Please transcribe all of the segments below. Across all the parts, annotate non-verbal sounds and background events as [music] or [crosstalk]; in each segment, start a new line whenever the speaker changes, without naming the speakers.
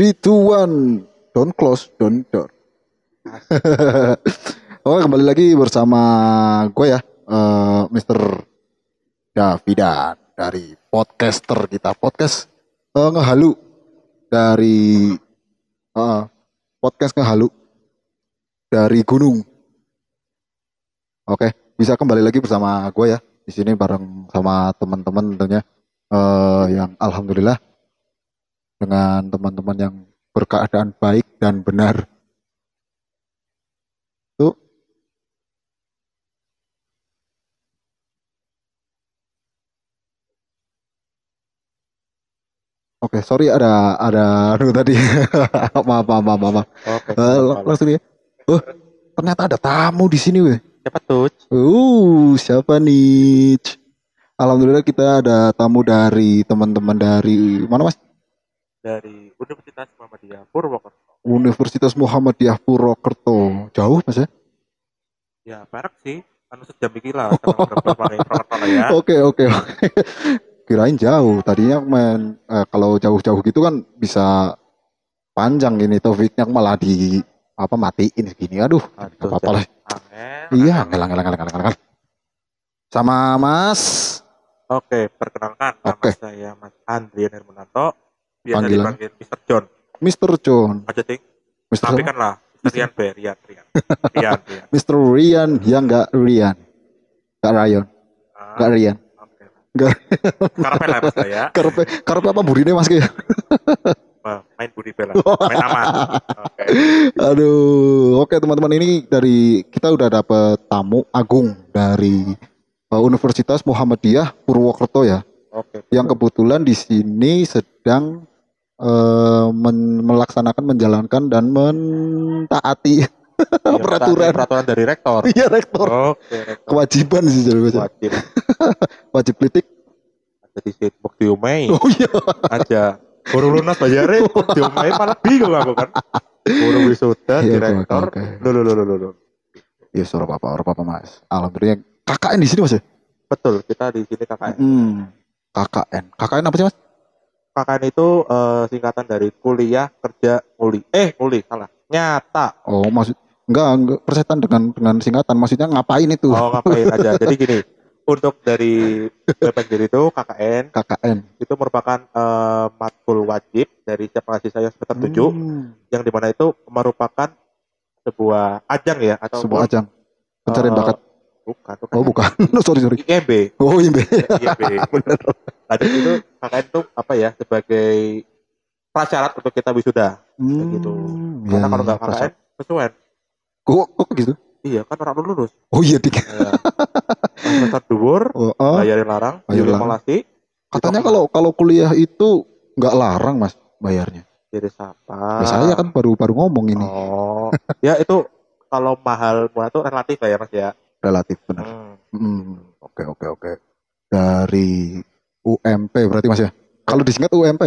three, two, one. Don't close, don't door. [laughs] Oke, kembali lagi bersama gue ya, eh Mr. Davida dari podcaster kita, podcast eh, ngehalu dari eh, podcast ngehalu dari gunung. Oke, bisa kembali lagi bersama gue ya di sini bareng sama teman-teman tentunya eh, yang alhamdulillah dengan teman-teman yang berkeadaan baik dan benar. Tuh. Oke, sorry ada ada tadi. [laughs] maaf, maaf, maaf, maaf.
Oke.
Lang- langsung ya. Oh, ternyata ada tamu di sini, weh.
Siapa tuh?
Uh, siapa nih? Alhamdulillah kita ada tamu dari teman-teman dari mana Mas?
Dari Universitas Muhammadiyah Purwokerto.
Universitas Muhammadiyah Purwokerto. Jauh Mas ya?
Ya, barak sih. Anu sejam iki lah sama berbagai Purwokerto lah ya. [laughs]
Oke, oke, oke. Kirain jauh. Tadinya main eh, kalau jauh-jauh gitu kan bisa panjang gini taufiknya malah di apa matiin segini. Aduh,
Aduh,
apa-apa lah.
Angel.
Iya, ngelang ngelang ngelang ngelang. Sama Mas
Oke, perkenalkan nama
Oke.
saya Mas Andrian Hermanto. Biasa
Panggilan?
dipanggil Mr. John.
Mr. John.
Aja ting.
Mr.
Tapi kan lah. Rian B. Rian, Rian. Rian, [laughs] Rian.
Mr. Rian yang enggak Rian. Enggak Ryan,
Ah,
enggak Rian.
Oke.
Nggak.
Karpet lah mas ya. [laughs]
Karepe karepe apa burine Mas? [laughs]
Wah, Main budi bela. Main aman. Oke.
Aduh, oke teman-teman ini dari kita udah dapet tamu agung dari uh, Universitas Muhammadiyah Purwokerto ya,
Oke.
yang kebetulan di sini sedang uh, men- melaksanakan, menjalankan dan mentaati
Iya, [laughs]
peraturan.
peraturan dari rektor.
Iya rektor,
Oke, rektor.
kewajiban sih jadi wajib, [laughs]
Wajib.
wajib politik.
Jadi sih bukti umai.
Oh iya,
aja baru lunas bayarnya [laughs] diomain malah bingung aku kan baru wisuda
Iya,
direktor lo lo lo lo lo
ya suara apa, orang apa mas. Alhamdulillah KKN di sini mas ya.
betul kita di sini KKN
Hmm, KKN, KKN apa sih mas?
KKN itu eh, singkatan dari kuliah kerja muli eh muli salah nyata.
Oh maksud enggak, enggak persetan dengan dengan singkatan maksudnya ngapain itu?
Oh ngapain aja. [laughs] Jadi gini untuk dari BPJD itu KKN
KKN
itu merupakan eh, matkul wajib dari setiap mahasiswa yang semester 7
Hmm,
yang di mana itu merupakan sebuah ajang ya atau
sebuah ajang. Pencarian
eh,
bakat.
bukan
oh bukan. [laughs] Sorry sorry.
IMB
oh [laughs] Be.
Iya, Lanjut itu KKN itu apa ya sebagai prasyarat untuk kita wisuda
hmm,
gitu.
iya,
Karena kalau
iya,
nggak
perasaan.
KKN kesuwen.
kok kok gitu
Iya kan orang belum lulus.
oh iya dik
Ya. Semester dhuwur,
oh, oh.
bayarin larang,
Bayar larang.
akumulasi.
katanya kalau kalau kuliah itu nggak larang mas bayarnya
jadi siapa?
Ya, saya kan baru baru ngomong ini
Oh, ya itu kalau mahal murah itu relatif lah ya mas ya.
relatif benar
Hmm.
Hmm, oke oke oke dari UMP berarti mas ya kalau disingkat UMP?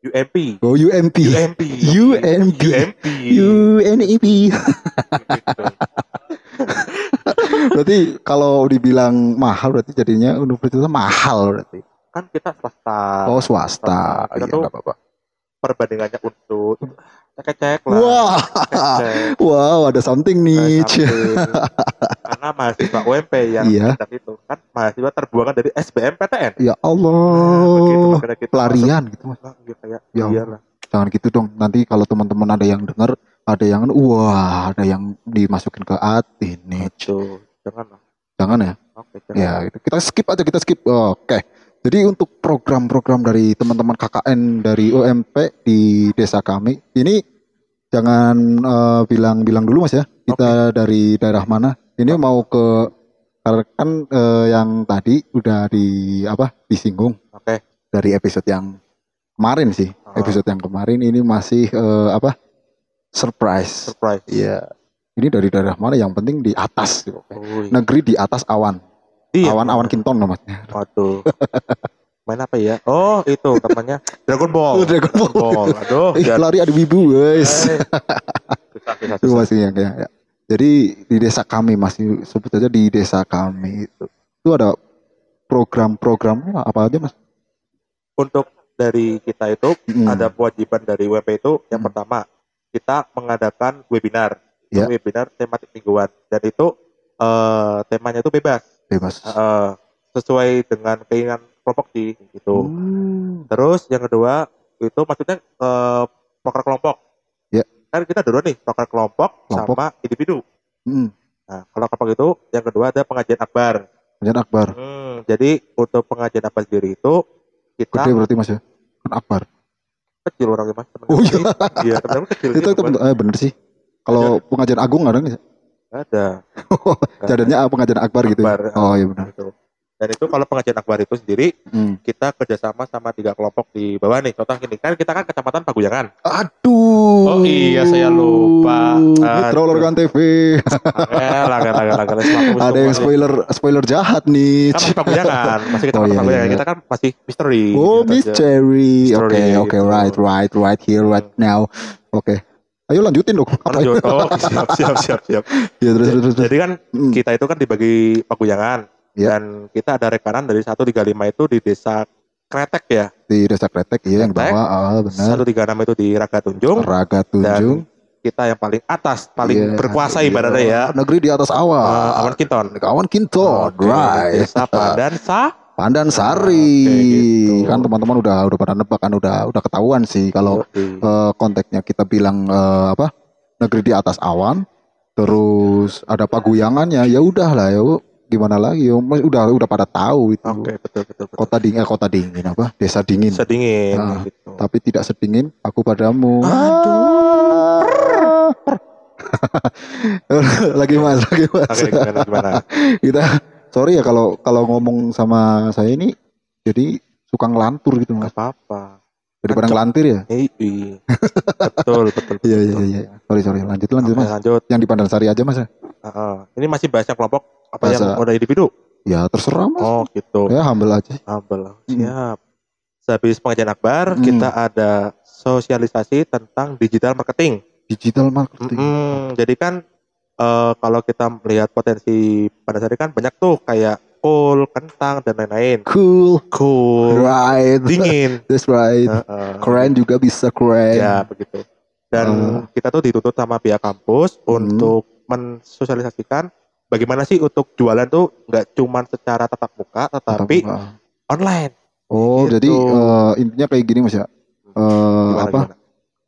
UMP.
oh UMP
UMP.
UMP.
UMP. Gitu. [laughs]
berarti kalau dibilang mahal berarti jadinya universitas mahal berarti
Kan kita swasta.
oh swasta
Kita
iya
tuh
nggak apa-apa
perbandingannya untuk cek-cek lah.
wah
Cek-cek.
wow ada something nih
Nah, sampai- karena mahasiswa UMP yang
Iya.
itu kan mahasiswa terbuangan dari SBMPTN.
ya
Begitu,
Allah
makanya kita
pelarian gitu mas
gitu ya.
Ya jangan gitu dong nanti kalau teman-teman ada yang dengar ada yang wah ada yang dimasukin ke hati nih
jangan lah.
jangan ya
Oke, jangan.
Ya, itu kita skip aja, kita skip. Oke. Jadi untuk program-program dari teman-teman KKN dari UMP di desa kami, ini jangan eh, bilang-bilang dulu Mas ya. Kita dari daerah mana? Ini mau ke karena kan eh, yang tadi udah di apa? disinggung
Oke.
dari episode yang kemarin sih.
Ah.
Episode yang kemarin ini masih eh, apa? surprise.
Surprise.
Iya. Ini dari daerah mana? Yang penting di atas.
iya.
Negeri di atas awan.
Iya.
Awan-awan kinton loh Mas.
Waduh. [laughs] Main apa ya? Oh, itu namanya [laughs] Dragon Ball.
Oh, Dragon Ball.
Ball. Aduh,
Ih, lari ada wibu guys.
Eh. Susah, susah,
Itu
susah.
masih yang ya, ya. Jadi di desa kami masih sebut aja di desa kami itu. Itu ada program-program apa aja Mas?
Untuk dari kita itu
Mm.
ada kewajiban dari WP itu yang
Hmm.
pertama kita mengadakan webinar, Itu
Ya.
webinar tematik mingguan dan itu eh, temanya itu bebas
bebas.
Eh, sesuai dengan keinginan kelompok sih gitu.
Hmm.
Terus yang kedua itu maksudnya eh, proker kelompok.
Ya.
Kan kita dulu nih proker kelompok,
Kelompok.
sama individu.
Hmm.
Nah kalau kelompok itu yang kedua ada pengajian akbar.
Kajian akbar.
Hmm, jadi untuk pengajian akbar sendiri itu kita
Gede berarti mas ya? Kan akbar.
kecil orangnya mas. temen
Oh iya.
Iya temen kecil. [laughs]
itu
gitu,
itu eh, bener sih. Kalau pengajian agung ada nggak?
Ada. [laughs]
Jadinya pengajian akbar gitu. ya?
Akbar,
Oh iya benar.
Gitu. Dan itu kalau pengajian akbar itu sendiri
Hmm.
kita kerjasama sama tiga kelompok di bawah nih. Contoh gini kan kita kan kecamatan Paguyangan.
Aduh.
Oh iya, saya lupa.
Mitra
Aduh.
Lorgan TV.
Angel, angel. Semua-
Ada yang spoiler spoiler jahat nih.
Kan masih Paguyangan, masih kecamatan
Oh, iya,
Paguyangan.
iya.
Kita kan masih misteri.
Oh,
gitu
mystery. Oke, oke,
gitu.
right, right, right here, right now. Oke. Ayo lanjutin dong. Apa
Lanjut. Oh, siap, siap, siap, siap. [laughs]
Ya terus terus terus.
Jadi kan
Hmm.
kita itu kan dibagi Paguyangan.
Iya.
Dan kita ada rekanan dari 135 itu di desa Kretek ya.
Di Desa Kretek iya yang bawah, ah benar.
136 itu di Raga Tunjung.
Raga Tunjung.
Kita yang paling atas, paling
Iya,
berkuasa
iya.
ibaratnya ya.
Negeri di atas awan.
Uh, Awan Kinton.
Kawan Kinton,
Oke,
right.
Desa Pandan Sa.
Pandan Sari.
Oke, gitu.
Kan teman-teman udah udah pada nebak kan udah udah ketahuan sih kalau
Yoi.
eh, konteksnya kita bilang eh, apa? Negeri di atas awan. Terus ada paguyangannya. Ya udah lah ya. Gimana lagi? ya. Udah udah pada tahu itu.
Oke, betul betul betul.
Kota dingin, eh, kota dingin apa? Desa dingin.
Sedingin
Ah,
gitu.
Tapi tidak sedingin aku padamu.
Aduh. [laughs]
lagi mas, lagi mas.
Oke, gimana gimana? [laughs]
Kita sorry ya kalau kalau ngomong sama saya ini jadi suka ngelantur gitu mas.
Gak apa-apa.
Daripada ngelantir ya.
Iya. betul betul. [laughs]
Iya iya
betul.
iya. Sorry sorry lanjut lanjut mas.
lanjut.
Yang di Pandansari aja mas ya.
Heeh. Ini masih bahasa kelompok apa
Bahasa-
yang udah individu?
Ya terserah mas.
Oh, gitu.
Ya humble aja.
Abel. Siap. Sehabis pengajian akbar,
Hmm.
kita ada sosialisasi tentang digital marketing.
Digital marketing.
Mm-mm. Jadi kan eh, kalau kita melihat potensi pada sari kan banyak tuh kayak kol, kentang dan lain-lain.
Cool.
Cool,
Right.
dingin. [laughs]
That's right.
Heeh.
Keren juga bisa keren.
Ya begitu. Dan
Eh.
kita tuh dituntut sama pihak kampus untuk mensosialisasikan bagaimana sih untuk jualan tuh nggak cuman secara tatap muka, tetapi
Tetap-
online.
Oh
Gitu.
jadi eh, intinya kayak gini mas ya. Eh,
Gimana,
apa
gimana?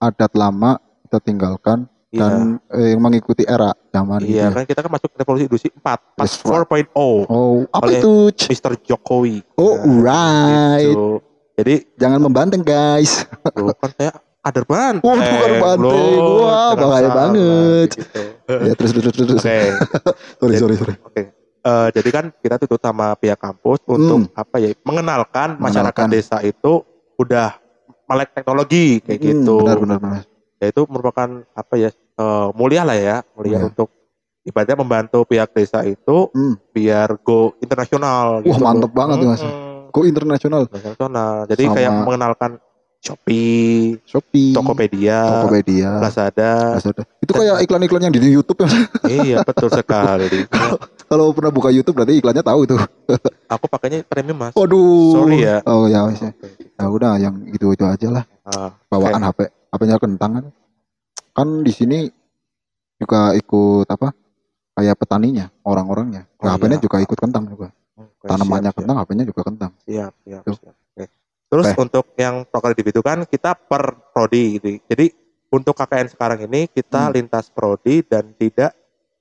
adat lama kita tinggalkan
Iya.
dan eh, mengikuti era zaman
Iya
ya.
kan kita kan masuk revolusi industri 4, pas
That's right.
4.0.
Oh, apa itu?
Mr. Jokowi.
Oh,
Nah,
right.
gitu. Jadi
Jangan membanteng, guys.
tuh, kan saya kader banteng.
Oh, bukan banteng.
Loh,
Wah, bahaya banget.
gitu.
Ya, terus terus terus.
Oke, [laughs]
Sorry,
Jadi-
sorry, sorry.
oke. Eh, jadi kan kita tutup sama pihak kampus untuk apa ya mengenalkan, masyarakat
Hmm. Mengenalkan.
desa itu udah melek teknologi kayak
Hmm,
gitu.
Benar, benar, benar.
Ya itu merupakan apa ya eh, mulia lah ya, mulia
Iya.
untuk ibaratnya membantu pihak desa itu
Hmm.
biar go internasional.
Wah,
gitu.
mantep banget tuh, Mas. Go internasional.
internasional. Jadi
Sama-
kayak mengenalkan Shopee,
Shopee,
Tokopedia,
Tokopedia,
Lazada.
Lazada. Itu kayak iklan-iklan yang di YouTube ya.
iya, betul [laughs] sekali.
Kalau pernah buka YouTube berarti iklannya tahu itu. [laughs]
Aku pakainya premium, Mas.
Waduh.
Sorry ya.
Oh ya, wis ya.
Oke.
Ya udah yang itu-itu aja lah.
Ah,
Bawaan HP. HP-nya kentang kan. Kan di sini juga ikut apa? Kayak petaninya, orang-orangnya.
Oh,
Nah, HP-nya
iya.
juga ikut kentang juga.
oke,
Tanamannya
siap,
kentang, HP-nya juga kentang.
Siap, siap,
Tuh.
siap. Oke. Terus
Oke.
untuk yang proker individu kan kita per prodi gitu. Jadi untuk KKN sekarang ini kita
Hmm.
lintas prodi dan tidak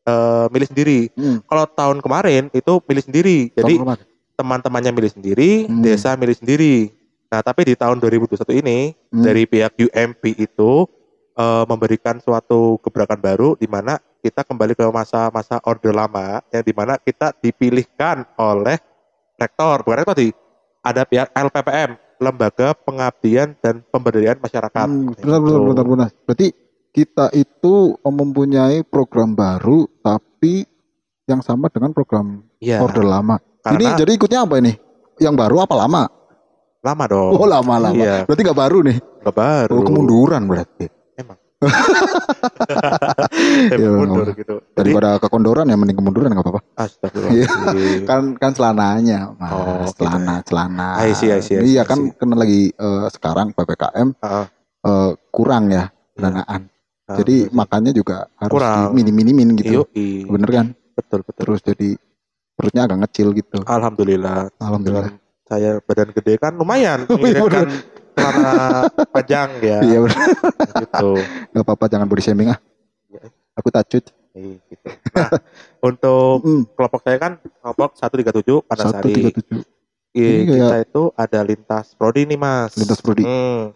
eh, milih sendiri.
Hmm.
Kalau tahun kemarin itu milih sendiri. Jadi teman-temannya milih sendiri,
Hmm.
desa milih sendiri. Nah, tapi di tahun 2021 ini
Hmm.
dari pihak UMP itu eh, memberikan suatu gebrakan baru di mana kita kembali ke masa-masa orde lama yang di mana kita dipilihkan oleh rektor, bukan rektor di ada pihak LPPM, Lembaga Pengabdian dan Pemberdayaan Masyarakat.
Hmm, benar, benar,
gitu.
benar, benar. Berarti kita itu mempunyai program baru, tapi yang sama dengan program
Iya,
order lama. Ini
karena
jadi ikutnya apa ini? Yang baru apa lama?
lama dong.
Oh, lama lama.
Iya,
Berarti nggak baru nih.
nggak baru.
Oh, kemunduran berarti. [laughs] Iya,
mundur gitu. Jadi
Daripada kekondoran ya mending kemunduran nggak apa-apa.
astagfirullahaladzim.
Kan kan celananya, Mas.
Oh, gitu
celana, celana.
I see, I see, I see,
Iya kan karena lagi eh, sekarang PPKM
Ah,
eh, kurang ya
Iya.
danaan.
ah,
Jadi
betul.
makannya juga harus
Kurang.
minim-minimin gitu.
Yoi.
Bener kan?
betul betul.
Terus jadi perutnya agak ngecil gitu.
Alhamdulillah.
Alhamdulillah.
Saya badan gede kan lumayan [laughs]
Iya,
mengirimkan celana panjang ya
Iya bener.
gitu.
Gak apa-apa jangan body shaming ah.
Iya.
Aku tacut.
Iya, gitu. Nah, untuk
Hmm.
kelompok saya kan kelompok 137
Satu
Panasari.
tiga tujuh.
Iya,
Ini
kita
kayak-
itu ada lintas prodi nih mas.
Lintas prodi.
Hmm.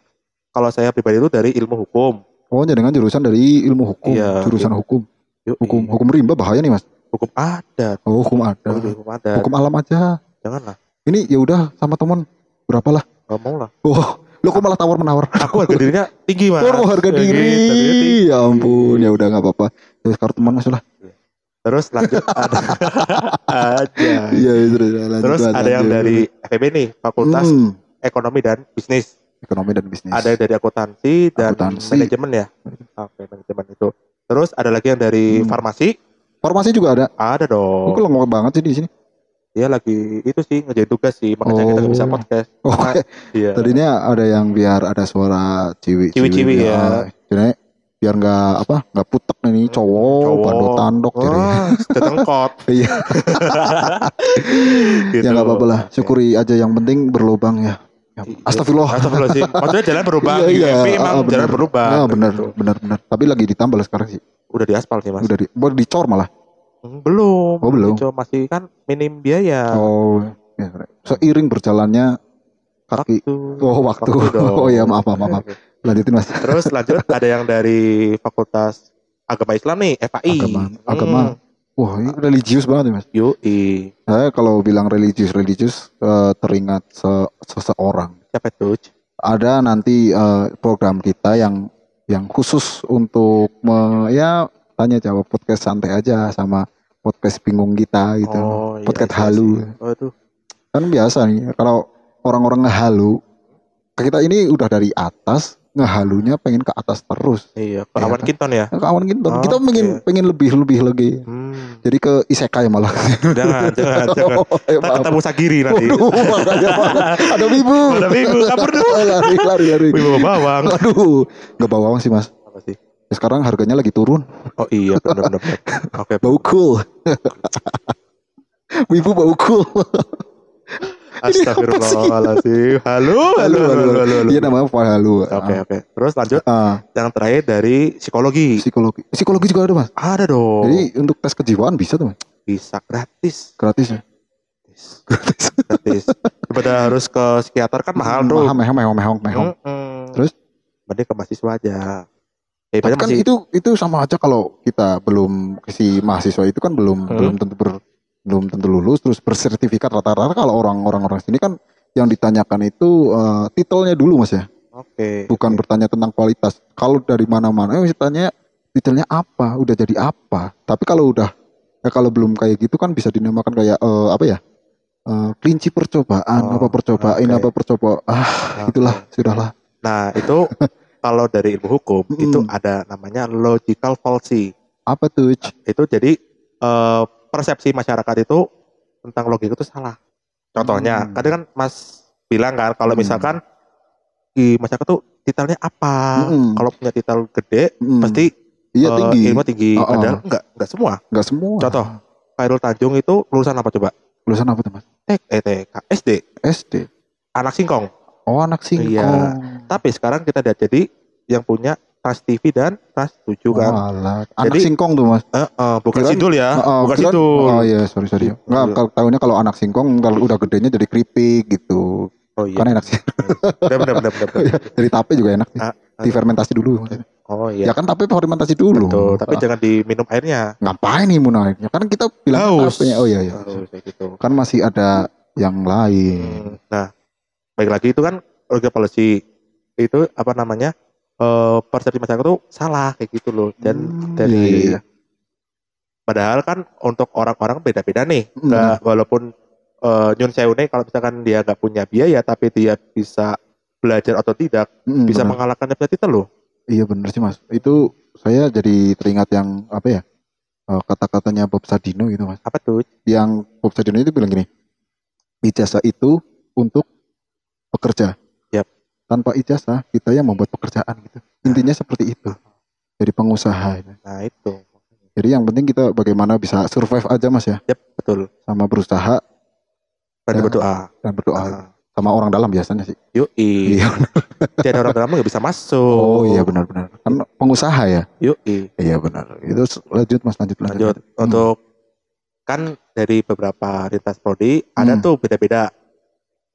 Kalau saya pribadi itu dari ilmu hukum.
Oh dengan jurusan dari ilmu hukum,
Iya.
jurusan hukum,
Yuk,
hukum hukum rimba bahaya nih mas.
hukum adat.
Oh hukum ada,
Hukum, hukum adat.
hukum alam aja.
Janganlah.
Ini ya udah sama teman berapa lah?
Gak mau lah.
Oh lo kok malah tawar menawar? [laughs]
Aku harga dirinya tinggi mas.
Oh harga
Gitu,
diri.
tinggi.
Ya ampun ya udah nggak apa-apa. Ya sekarang teman mas lah.
Terus lanjut [laughs] ada aja.
Iya iya, terus lanjut,
Terus
lanjut,
ada yang dari FEB nih, Fakultas
Hmm,
Ekonomi dan Bisnis.
ekonomi dan bisnis.
Ada yang dari akuntansi dan
Akuntansi.
manajemen ya. Oke, manajemen itu. Terus ada lagi yang dari
Hmm.
farmasi.
Farmasi juga ada.
Ada dong.
Kok lengkap banget sih di sini.
Dia lagi itu sih ngerjain tugas sih, makanya kita nggak bisa
Oh.
podcast. [laughs]
Oke.
Iya.
Tadinya ada yang biar ada suara ciwi.
Ciwi-ciwi, ya.
Jadi biar nggak apa nggak putek nih cowok,
Cowok.
bandot tandok jadi.
Wah, [laughs] tetengkot.
Iya. [laughs]
gitu.
Ya nggak apa-apa lah. Syukuri aja yang penting berlubang ya. Ya,
Iya.
Astagfirullah.
Astagfirullahaladzim. Maksudnya jalan berubah.
Iya, iya.
Tapi emang
Ah, bener.
jalan berubah.
Ah, benar,
Gitu.
benar, benar. Tapi lagi ditambal sekarang sih.
Udah di aspal sih mas.
Udah di, buat dicor malah.
Hmm, Belum.
Oh, belum.
Itu masih kan minim biaya.
Oh, ya. Seiring berjalannya kaki.
Waktu.
Oh, waktu.
dong. [laughs]
Oh, iya, maaf, maaf, maaf. Lanjutin Mas.
Terus lanjut [laughs] ada yang dari Fakultas Agama Islam nih, FAI.
Agama,
Hmm.
agama. Wah, ini religius banget ya, Mas.
Yoi.
Saya kalau bilang religius, religius eh, teringat se- seseorang.
Siapa itu?
Ada nanti eh, program kita yang yang khusus untuk me- ya tanya jawab podcast santai aja sama podcast bingung kita gitu.
Oh, iya,
podcast
iya
halu.
sih. Oh, itu.
Kan biasa nih kalau orang-orang ngehalu kita ini udah dari atas ngehalunya pengen ke atas terus.
Iya, ke
Iya
Awan
kan?
Kinton ya.
Ke kawan kita,
Oh,
kita pengen
oke.
pengen lebih lebih lagi.
Hmm.
Jadi ke isekai malah. [laughs]
Jangan, jangan, jangan.
Oh,
Ntar
maaf.
ketemu Sagiri nanti.
Waduh, makanya, ada wibu.
Ada wibu, kabur dulu. [laughs]
lari, lari, lari.
Bawa bawang.
Aduh, nggak bawang sih mas.
Apa sih?
Ya, Sekarang harganya lagi turun.
Oh iya, benar-benar. [laughs] Oke,
Bau cool. [laughs] wibu bau cool.
Astagfirullahaladzim. Halo, halo, halo, halo, halo. halo.
Iya namanya Pak Halu.
Oke, oke. Terus lanjut
Ah,
yang terakhir dari psikologi.
psikologi. Psikologi juga ada mas.
Ada dong.
Jadi untuk tes kejiwaan bisa tuh mas.
bisa gratis.
Gratis ya.
Gratis. [laughs] gratis. Daripada harus ke psikiater kan mahal tuh.
Mahal, mehong, mehong, mehong, mehong.
Mm-mm.
Terus?
Mending ke mahasiswa aja.
Tapi kan
masih
itu itu sama aja kalau kita belum si mahasiswa itu kan belum
Hmm.
belum tentu ber, belum tentu lulus terus bersertifikat rata-rata kalau orang-orang orang sini kan yang ditanyakan itu eh, titelnya dulu mas ya
Oke.
bukan
oke.
bertanya tentang kualitas kalau dari mana-mana eh tanya titelnya apa udah jadi apa tapi kalau udah ya kalau belum kayak gitu kan bisa dinamakan kayak eh, apa ya kelinci percobaan
Oh,
apa percobaan
oke.
apa percoba ah
Oke.
itulah sudahlah
Nah, itu [laughs] kalau dari ilmu hukum
Mm-mm.
itu ada namanya logical fallacy.
apa tuh
Itu jadi eh, persepsi masyarakat itu tentang logika itu salah. Contohnya,
Hmm.
kadang kan Mas bilang kan kalau
Hmm.
misalkan di masyarakat tuh titelnya apa?
Mm-mm.
Kalau punya titel gede
Hmm.
pasti
iya tinggi
ilmu tinggi.
Oh, oh.
Padahal enggak, enggak semua.
nggak semua
Contoh, Khairul Tanjung itu lulusan apa coba?
lulusan apa tuh mas
eh, TK, SD,
SD
anak singkong.
Oh anak singkong.
Iya. Tapi sekarang kita lihat jadi yang punya Trans TV dan Trans 7 kan.
Walah. Anak
Jadi-
singkong tuh mas.
Eh, eh, bukan
Kirain-
sidul ya,
Oh,
bukan
kirain-
sidul.
Oh iya sorry sorry. Nggak
Iya.
kalau tahunya kalau anak singkong kalau udah gedenya jadi keripik gitu.
Oh iya.
Kan enak sih.
Benar benar benar benar. benar. [laughs]
Jadi tape juga enak sih.
Ah, ah.
Difermentasi dulu.
Oh
Ya
iya.
kan tape fermentasi dulu.
Betul, tapi
Ah,
jangan diminum airnya.
ngapain nih munahnya? Kan kita bilang
Haus.
tapenya. Oh iya iya.
Haus, gitu.
Kan masih ada yang lain.
Hmm, Nah, baik lagi itu kan logika policy itu apa namanya? eh persepsi masyarakat itu salah kayak gitu loh. Dan
Hmm,
dari
iya, iya,
padahal kan untuk orang-orang beda-beda nih.
Hmm.
Nggak walaupun eh nyun sewu nih kalau misalkan dia nggak punya biaya tapi dia bisa belajar atau tidak
Mm,
bisa
benar.
mengalahkan titel loh.
Iya bener sih mas. Itu saya jadi teringat yang apa ya eh, kata-katanya Bob Sadino gitu mas.
Apa tuh?
Yang Bob Sadino itu bilang gini, ijazah itu untuk pekerja.
Yap.
Tanpa ijazah kita yang membuat pekerjaan gitu. Intinya seperti itu. Jadi pengusaha.
Nah itu.
Jadi yang penting kita bagaimana bisa survive aja mas ya,
Yap, betul.
sama berusaha
Dan
Ya.
berdoa.
dan berdoa
Ah,
sama orang dalam biasanya sih.
Yoi.
Iya. [laughs]
Tiada orang dalam nggak bisa masuk.
Oh iya benar-benar. Kan pengusaha ya.
Yoi.
Iya benar. Itu lanjut mas lanjut lanjut.
Lanjut. Untuk kan dari beberapa lintas prodi ada
Hmm.
tuh beda-beda.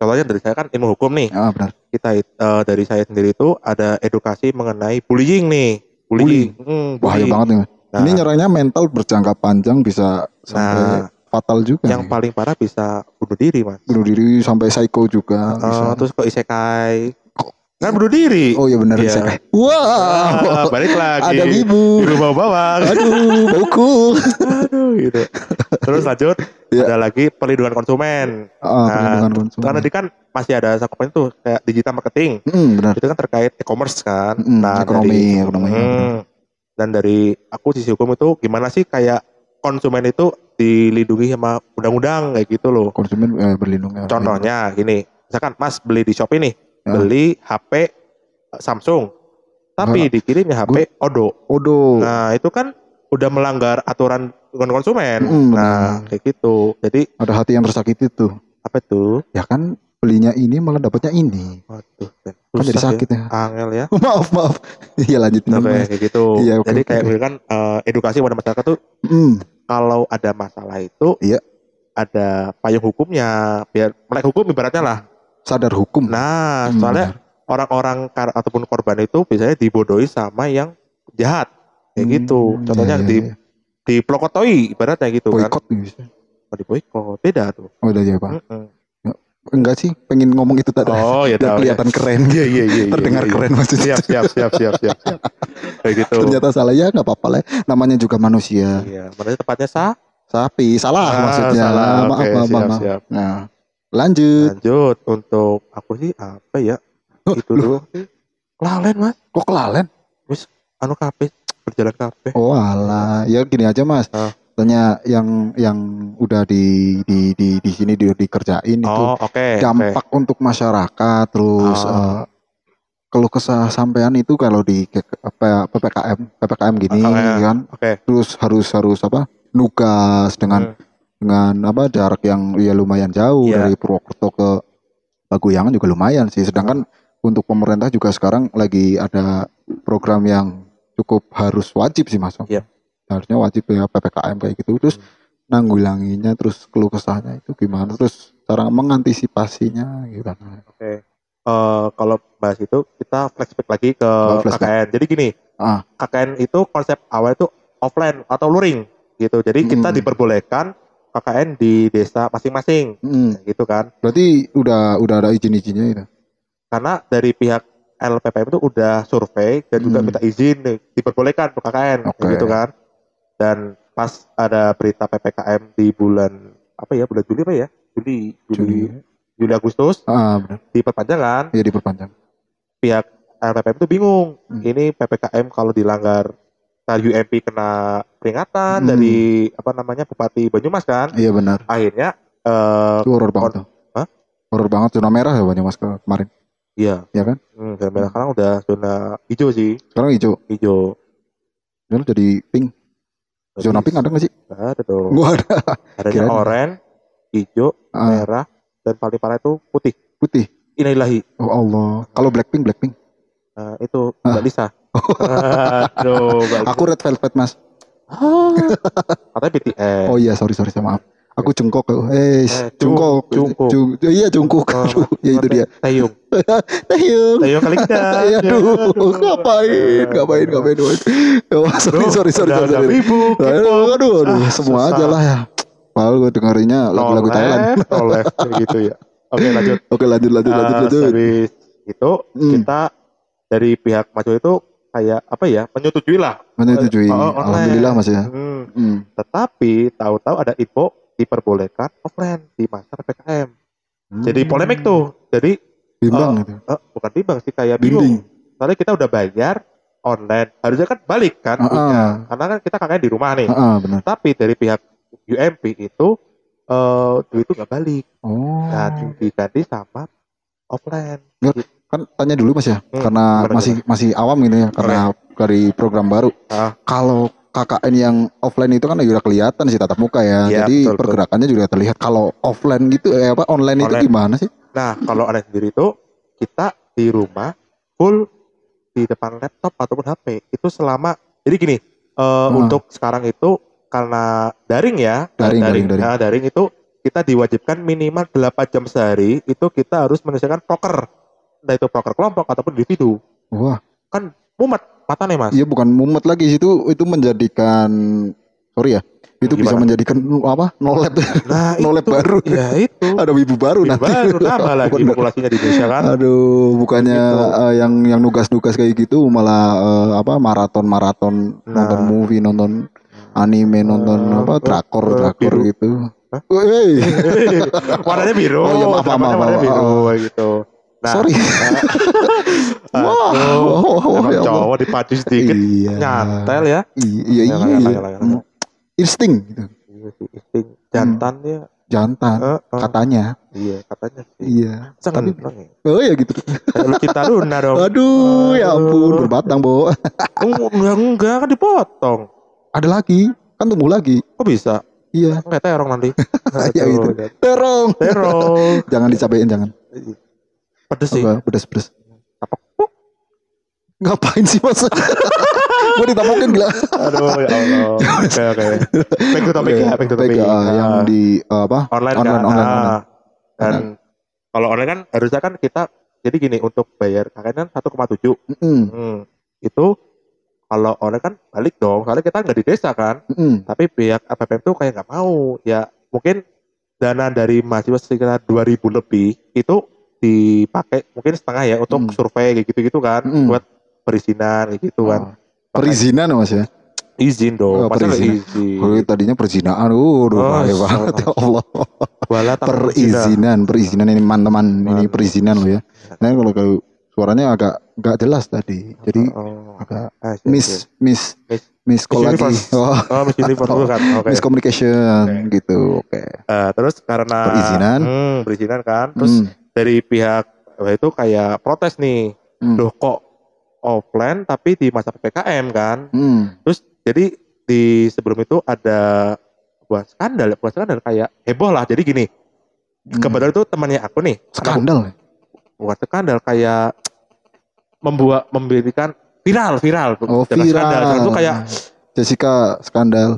Contohnya dari saya kan ilmu hukum nih.
Ah benar.
Kita it- eh, dari saya sendiri itu ada edukasi mengenai bullying nih. Bullying. Hmm,
Bahaya
bullying.
banget nih.
Nah,
Ini nyerangnya mental berjangka panjang bisa sampai
Nah,
fatal juga.
yang
nih.
paling parah bisa bunuh diri, Mas.
bunuh diri sampai psycho juga
Eh,
bisa.
terus kok isekai. Kan bunuh diri.
Oh iya benar
Iya.
bisa. Wow.
Ah, balik lagi.
Ada ibu.
Ibu bawa bawang.
Aduh, bauku.
Aduh, gitu. Terus lanjut
Iya.
ada lagi perlindungan konsumen.
Ah,
Nah,
perlindungan konsumen.
Karena tadi kan masih ada cakupan itu kayak digital marketing.
Hmm, benar.
Itu kan terkait e-commerce kan.
Mm, ekonomi,
dari,
ekonomi, benar.
dan dari aku sisi hukum itu gimana sih kayak konsumen itu dilindungi sama undang-undang kayak gitu loh.
Konsumen eh, berlindung. ya.
Contohnya gini, misalkan Mas beli di Shopee nih,
Ya.
beli HP Samsung, tapi
Nah,
dikirimnya HP Odo.
Odo.
Nah itu kan udah melanggar aturan konsumen.
Mm,
nah kayak gitu. Jadi
Ada hati yang tersakiti tuh.
apa tuh?
Ya kan belinya ini malah dapatnya ini.
Waduh,
Kan
susah
jadi
ya.
sakit ya.
Angel ya. [laughs]
maaf, maaf. Iya lanjutin.
Oke, kayak gitu.
Iya, oke,
Jadi kayak
oke.
kan eh, edukasi pada masyarakat tuh
Hmm,
kalau ada masalah itu
Iya.
ada payung hukumnya biar melek hukum ibaratnya lah.
Sadar hukum.
Nah,
Hmm,
soalnya orang-orang kar- ataupun korban itu biasanya dibodohi sama yang jahat kayak
Hmm,
gitu. Contohnya
iya,
di
iya.
dipelokotoi ibaratnya gitu kan.
boykot nih bisa.
Oh, di boykot beda tuh.
Oh udah ya pak.
Mm-mm.
Enggak sih, pengen ngomong itu tadi.
Oh, [laughs] ya tahu.
kelihatan keren.
Iya iya iya. iya,
Terdengar
iya.
keren maksudnya.
Siap siap siap siap siap. siap. Kayak gitu.
Ternyata salah ya nggak apa-apa lah. Namanya juga manusia.
Iya, mana tepatnya sah?
Sapi, salah
Ah,
maksudnya.
salah.
Maaf,
Oke,
maaf,
siap,
maaf.
siap.
Nah, lanjut.
Lanjut untuk aku sih apa ya?
Oh,
Itu dulu. Kelalen mas.
Kok kelalen?
Anu kafe berjalan kafe.
Oh alah, ya gini aja mas.
Ah.
Tanya yang yang udah di di di di sini di, dikerjain itu
Oh oke.
dampak untuk masyarakat terus
Oh.
eh, keluh kesah sampean itu kalau di apa ppkm ppkm gini
Oh, iya.
kan
Oke.
terus harus harus apa nugas dengan
Hmm.
Dengan apa jarak yang ya lumayan jauh
Iya.
dari Purwokerto ke Paguyangan juga lumayan sih sedangkan untuk pemerintah juga sekarang lagi ada program yang cukup harus wajib sih mas
Iya.
harusnya wajib ya ppkm kayak gitu terus
Hmm.
nanggulanginya terus keluh kesahnya itu gimana terus cara mengantisipasinya gimana
Oke. Eh, kalau bahas itu kita flashback lagi ke
Oh, flashback.
KKN. Jadi gini,
Ah.
KKN itu konsep awal itu offline atau luring gitu. Jadi kita
Hmm.
diperbolehkan KKN di desa masing-masing,
Hmm,
gitu kan?
berarti udah udah ada izin-izinnya itu
Karena dari pihak LPPM itu udah survei dan juga
Hmm.
minta izin diperbolehkan untuk KKN,
Oke.
gitu kan? Dan pas ada berita PPKM di bulan apa ya? Bulan Juli apa ya? Juli, Juli, Juli, Agustus
ah benar
diperpanjang kan?
ya diperpanjang
pihak LPPM itu bingung.
Hmm.
Ini PPKM kalau dilanggar nah, UMP kena peringatan
Hmm.
dari apa namanya Bupati Banyumas kan.
iya benar
Akhirnya eh
itu horor banget tuh
Hah?
horor banget zona merah ya Banyumas ke kemarin
iya,
ya kan
hmm, zona merah sekarang udah zona hijau sih,
sekarang hijau
hijau.
Lalu jadi pink zona pink ada nggak sih
Nggak ada tuh.
gua ada [laughs] kirain.
oranye, hijau,
Ah,
merah, dan paling parah itu putih.
putih
Inilahi.
oh Allah kalau blackpink blackpink
Nah, itu
Ah.
Mbak Lisa. Aduh,
aku red velvet mas [gasps]
Katanya BTS.
oh iya sorry sorry sama maaf aku jungkok eh
Eh,
jungkok
Jungkook.
Jung- iya jungkok
Oh,
ya itu dia
Taeyong.
Taeyong
Taeyong kali kita. [laughs]
Ya, aduh, ngapain, ngapain, ngapain, ngapain. Oh, sorry, sorry, sorry, sorry. Aduh, aduh, aduh,
Ah,
semua aja lah ya. Padahal gue dengerinnya lagu-lagu Thailand.
Oleh kayak gitu ya. Oke lanjut. [laughs]
Oke, lanjut, lanjut, lanjut,
Ah,
lanjut.
Habis itu
Hmm.
kita dari pihak maju itu kayak apa ya menyetujui lah.
Menyetujui.
Oh, online.
Alhamdulillah mas ya.
Hmm.
Hmm.
Tetapi tahu-tahu ada info diperbolehkan offline di masa ppkm. Jadi
Hmm.
polemik tuh. Jadi
Bimbang
Oh.
itu.
eh, bukan timbang sih kayak bingung.
Bimbing.
Soalnya kita udah bayar online harusnya kan balik kan
Heeh.
duitnya. karena kan kita kakaknya di rumah nih
Heeh, benar.
tapi dari pihak UMP itu eh duit itu nggak balik
Oh.
nah diganti sama offline
kan tanya dulu Mas ya,
Hmm,
karena
gimana,
masih masih awam gitu ya, karena dari program baru.
Ah.
Kalau KKN yang offline itu kan udah kelihatan sih tatap muka ya,
Iya,
jadi
betul, betul.
pergerakannya juga terlihat. Kalau offline gitu, eh apa online, itu
Online.
gimana sih?
nah kalau online sendiri itu kita di rumah full di depan laptop ataupun HP itu selama jadi gini eh,
Hmm.
untuk sekarang itu karena daring ya
Daring, daring, daring.
Nah, daring itu kita diwajibkan minimal 8 jam sehari itu kita harus menyelesaikan proker entah itu proker kelompok ataupun individu
Wah,
mumet matanya mas
iya bukan mumet lagi itu itu menjadikan sorry ya, itu bisa
Gimana?
menjadikan apa? No lab,
nah [laughs]
no lab
itu
baru.
ya itu
Ada wibu baru
Ini
nanti.
baru nambah lagi populasinya di Indonesia kan
Aduh, bukannya
Gitu.
eh, yang yang nugas-nugas kayak gitu malah eh, apa maraton-maraton
Nah.
nonton movie, nonton anime, nonton
Eh,
apa drakor,
eh,
drakor
biru.
gitu.
Hah? [laughs] Warnanya biru
Oh, iya, maaf,
dramanya
maaf,
warnanya
maaf.
biru gitu nah
sorry. [laughs] Wah,
aduh,
oh, oh,
emang
ya
cowok dipadu sedikit
Iya.
nyantel ya
Iya, iya, iya. iya. Insting gitu.
Iya sih, insting jantannya
Jantan
eh, eh,
katanya.
iya katanya sih
Iya.
Jangan
Tapi
bilang ya.
oh ya gitu.
Kayak lu cinta Luna dong
Aduh, ya ampun, berbatang, Bo.
enggak enggak kan dipotong
Ada lagi, kan tumbuh lagi.
kok bisa
Iya.
nggak terong nanti [laughs]
Ya,
Aduh,
gitu.
udah.
Terong.
terong [laughs]
Jangan dicapain, jangan.
Pedes sih
Apa? Pedas-pedas.
Apa?
Ngapain sih mas? [laughs] Gue ditapokin gila.
aduh ya Allah [laughs] oke oke back to topic ya back to topic
Ah. yang di uh, apa?
online,
Online,
kan
online,
Ah.
online.
dan kalau online kan harusnya kan kita jadi gini untuk bayar KKN kan 1,7
Mm-mm,
hmm. itu kalau online kan balik dong soalnya kita nggak di desa kan
mm-mm.
tapi pihak APPM tuh kayak nggak mau ya mungkin dana dari mahasiswa sekitar 2000 lebih itu dipakai mungkin setengah ya untuk
Hmm.
survei kayak gitu-gitu kan
Hmm.
buat perizinan kayak gitu kan
Oh, Perizinan mas ya?
izin dong
Oh,
masa
perizinan.
izin
Oh, tadinya perzinaan. Uh,
Oh,
udah bahaya banget ya Allah.
Wala.
Perizinan, perizinan ini teman-teman. Ini
Aduh.
perizinan loh ya. Nah kalau kalau suaranya agak nggak jelas tadi. Jadi
oh.
agak
Ah, siap,
miss,
siap.
miss,
Miss-
miss call lagi. Oh,
oh Miss Universe
Oh,
bukan oke
miscommunication gitu. Oke.
Eh, terus karena
Perizinan.
hmm, perizinan kan terus
Hmm,
dari pihak itu kayak protes nih
hmm,
loh kok offline tapi di masa ppkm kan
hmm.
terus jadi di sebelum itu ada buat skandal bukan skandal kayak heboh lah jadi gini
Hmm.
kebetulan itu temannya aku nih
skandal.
bukan skandal kayak membuat memberikan viral viral
Oh
Jangan
viral.
skandal Jangan tuh kayak
Jessica skandal.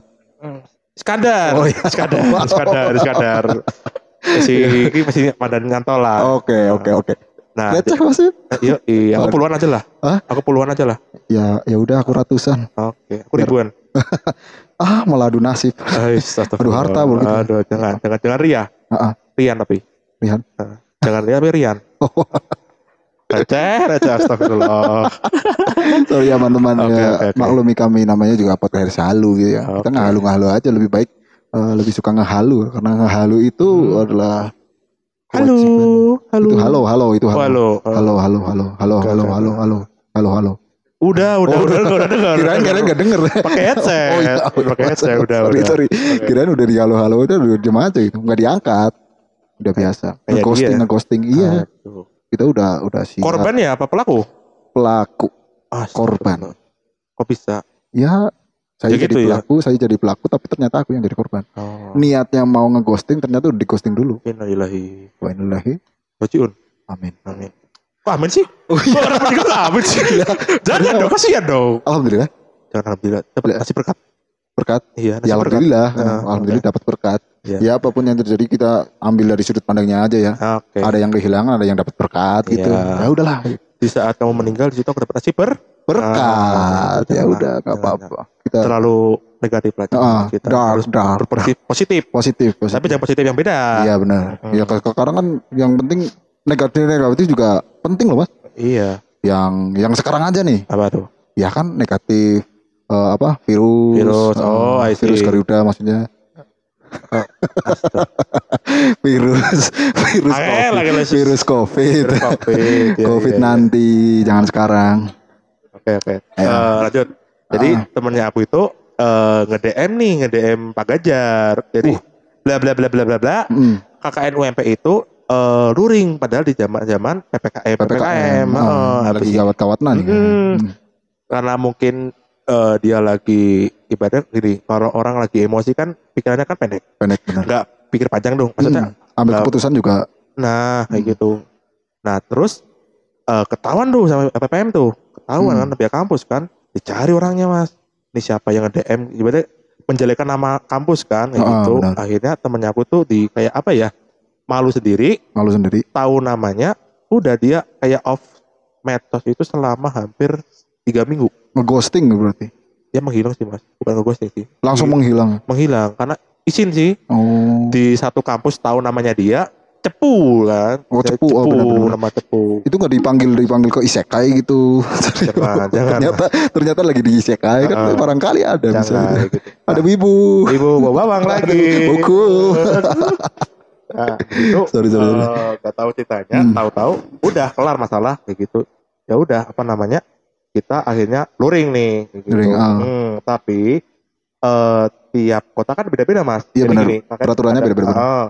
hmm, skandal
Oh, iya.
skandal skandal skandal [laughs] si ini masih mandan nyantol lah
Oke oke oke.
nah
Leceh masih?
iya iya aku puluhan aja lah
Hah?
aku puluhan aja lah
Ya ya udah aku ratusan.
oke aku ribuan [laughs]
Ah malah adu nasib. Aduh, harta boleh gitu.
aduh jangan jangan jangan ria
ah.
Rian tapi
Rian.
Jangan ria tapi Rian [laughs] receh receh astagfirullah [laughs]
Sorry ya teman-teman
Oke,
ya
oke, oke.
maklumi kami namanya juga podcast halu gitu ya. Kita
Oke.
ngehalu-ngehalu aja lebih baik eh, lebih suka ngehalu karena ngehalu itu
Hmm.
adalah
halo halo
Itu halo halo itu halo.
halo
Halo halo halo halo halo
oke.
halo halo halo halo.
udah udah
Oh,
udah udah udah dengar
Kirain kalian gak denger.
pakai headset
Oh iya,
pakai headset udah
sorry,
udah
sorry.
Oke.
Kirain udah di halo halo udah udah diam aja itu, nggak diangkat. Udah biasa.
Kayak
Ngeghosting
dia.
ngeghosting. Iya, kita udah udah siap.
korban ya apa pelaku
pelaku.
Astagfirullah.
Korban.
kok bisa
Ya, saya
Ya
jadi
gitu ya.
pelaku, saya jadi pelaku, tapi ternyata aku yang jadi korban.
oh
Niatnya mau ngeghosting, ternyata udah dighosting dulu.
innalillahi
Wa innalillahi. Amin.
amin kok amin sih
Oh
Kok orang meninggal amin sih jangan dong kasihan dong
Alhamdulillah,
jangan alhamdulillah dapat
Ya.
kasih berkat
berkat.
iya
Ya
nasi berkat
alhamdulillah,
Ah,
alhamdulillah dapat berkat.
Iya.
Ya apa pun yang terjadi kita ambil dari sudut pandangnya aja ya.
oke
Ada yang kehilangan, ada yang dapat berkat gitu.
Iya.
Ya udahlah,
di saat kamu meninggal di situ aku dapat nasi ber
berkat. ya
jangan,
udah, nggak
jangan,
apa-apa. Kita
terlalu negatif lah
Ah,
kita
dark,
harus
dark,
berpositif positif
positif, positif.
tapi jangan positif yang beda
Iya benar.
Hmm.
Ya sekarang kan yang penting negatif negatif juga penting loh mas.
iya
Yang yang sekarang aja nih,
apa tuh
ya kan negatif eh, apa virus,
Virus,
eh,
oh, see.
virus Garuda maksudnya. [laughs] virus virus
Angel
covid,
lagi lah, sus.
virus covid,
Virus covid ya,
covid
iya, iya.
nanti jangan sekarang.
Oke oke.
Ayo.
Eh, lanjut. Jadi
Ah.
temennya aku itu eh, nge-DM nih, nge-DM Pak Ganjar. Jadi
Uh.
bla bla bla bla bla bla.
Mm.
KKN UMP itu eh, luring padahal di zaman-zaman PPKM PPKM.
ah,
heeh,
lagi
habis
gawat-gawatnya nih.
Mm.
Mm.
karena mungkin eh, dia lagi ibaratnya gini, kalau orang lagi emosi kan pikirannya kan pendek,
Pendek benar.
nggak pikir panjang dong. Maksudnya
Mm. Ambil
nggak-
keputusan juga
Nah, kayak
Hmm.
gitu. Nah, terus eh, ketahuan tuh sama PPM tuh. Ketahuan
Hmm.
kan pihak kampus kan. Dicari orangnya, Mas. Ini siapa yang nge-DM ibaratnya menjelekan nama kampus kan kayak
Ah,
gitu.
benar.
Akhirnya temennya aku tuh di kayak apa ya? Malu sendiri,
malu sendiri.
tahu namanya, udah dia kayak off medsos itu selama hampir tiga minggu.
Ngeghosting berarti.
Dia menghilang sih, Mas. Bukan nge-ghosting sih.
Langsung menghilang.
menghilang karena izin sih
Oh.
di satu kampus tahu namanya dia cepu kan.
Oh, cepu. Oh, benar-benar.
nama cepu.
Itu nggak dipanggil dipanggil ke isekai gitu.
Jangan, [laughs] jangan.
ternyata ternyata lagi di isekai kan barangkali ada
Jangan
misalnya.
gitu.
Ada wibu.
Ibu bawa bawang lagi.
Buku. [laughs]
Nah, itu
Sorry, sorry, sorry.
eh, gak tahu ceritanya,
Hmm.
tahu-tahu udah kelar masalah kayak gitu. Ya udah apa namanya? Kita akhirnya luring nih gitu.
Luring, ah.
Hmm, tapi eh tiap kota kan beda-beda, Mas.
Iya, benar. Peraturannya beda-beda.
ah,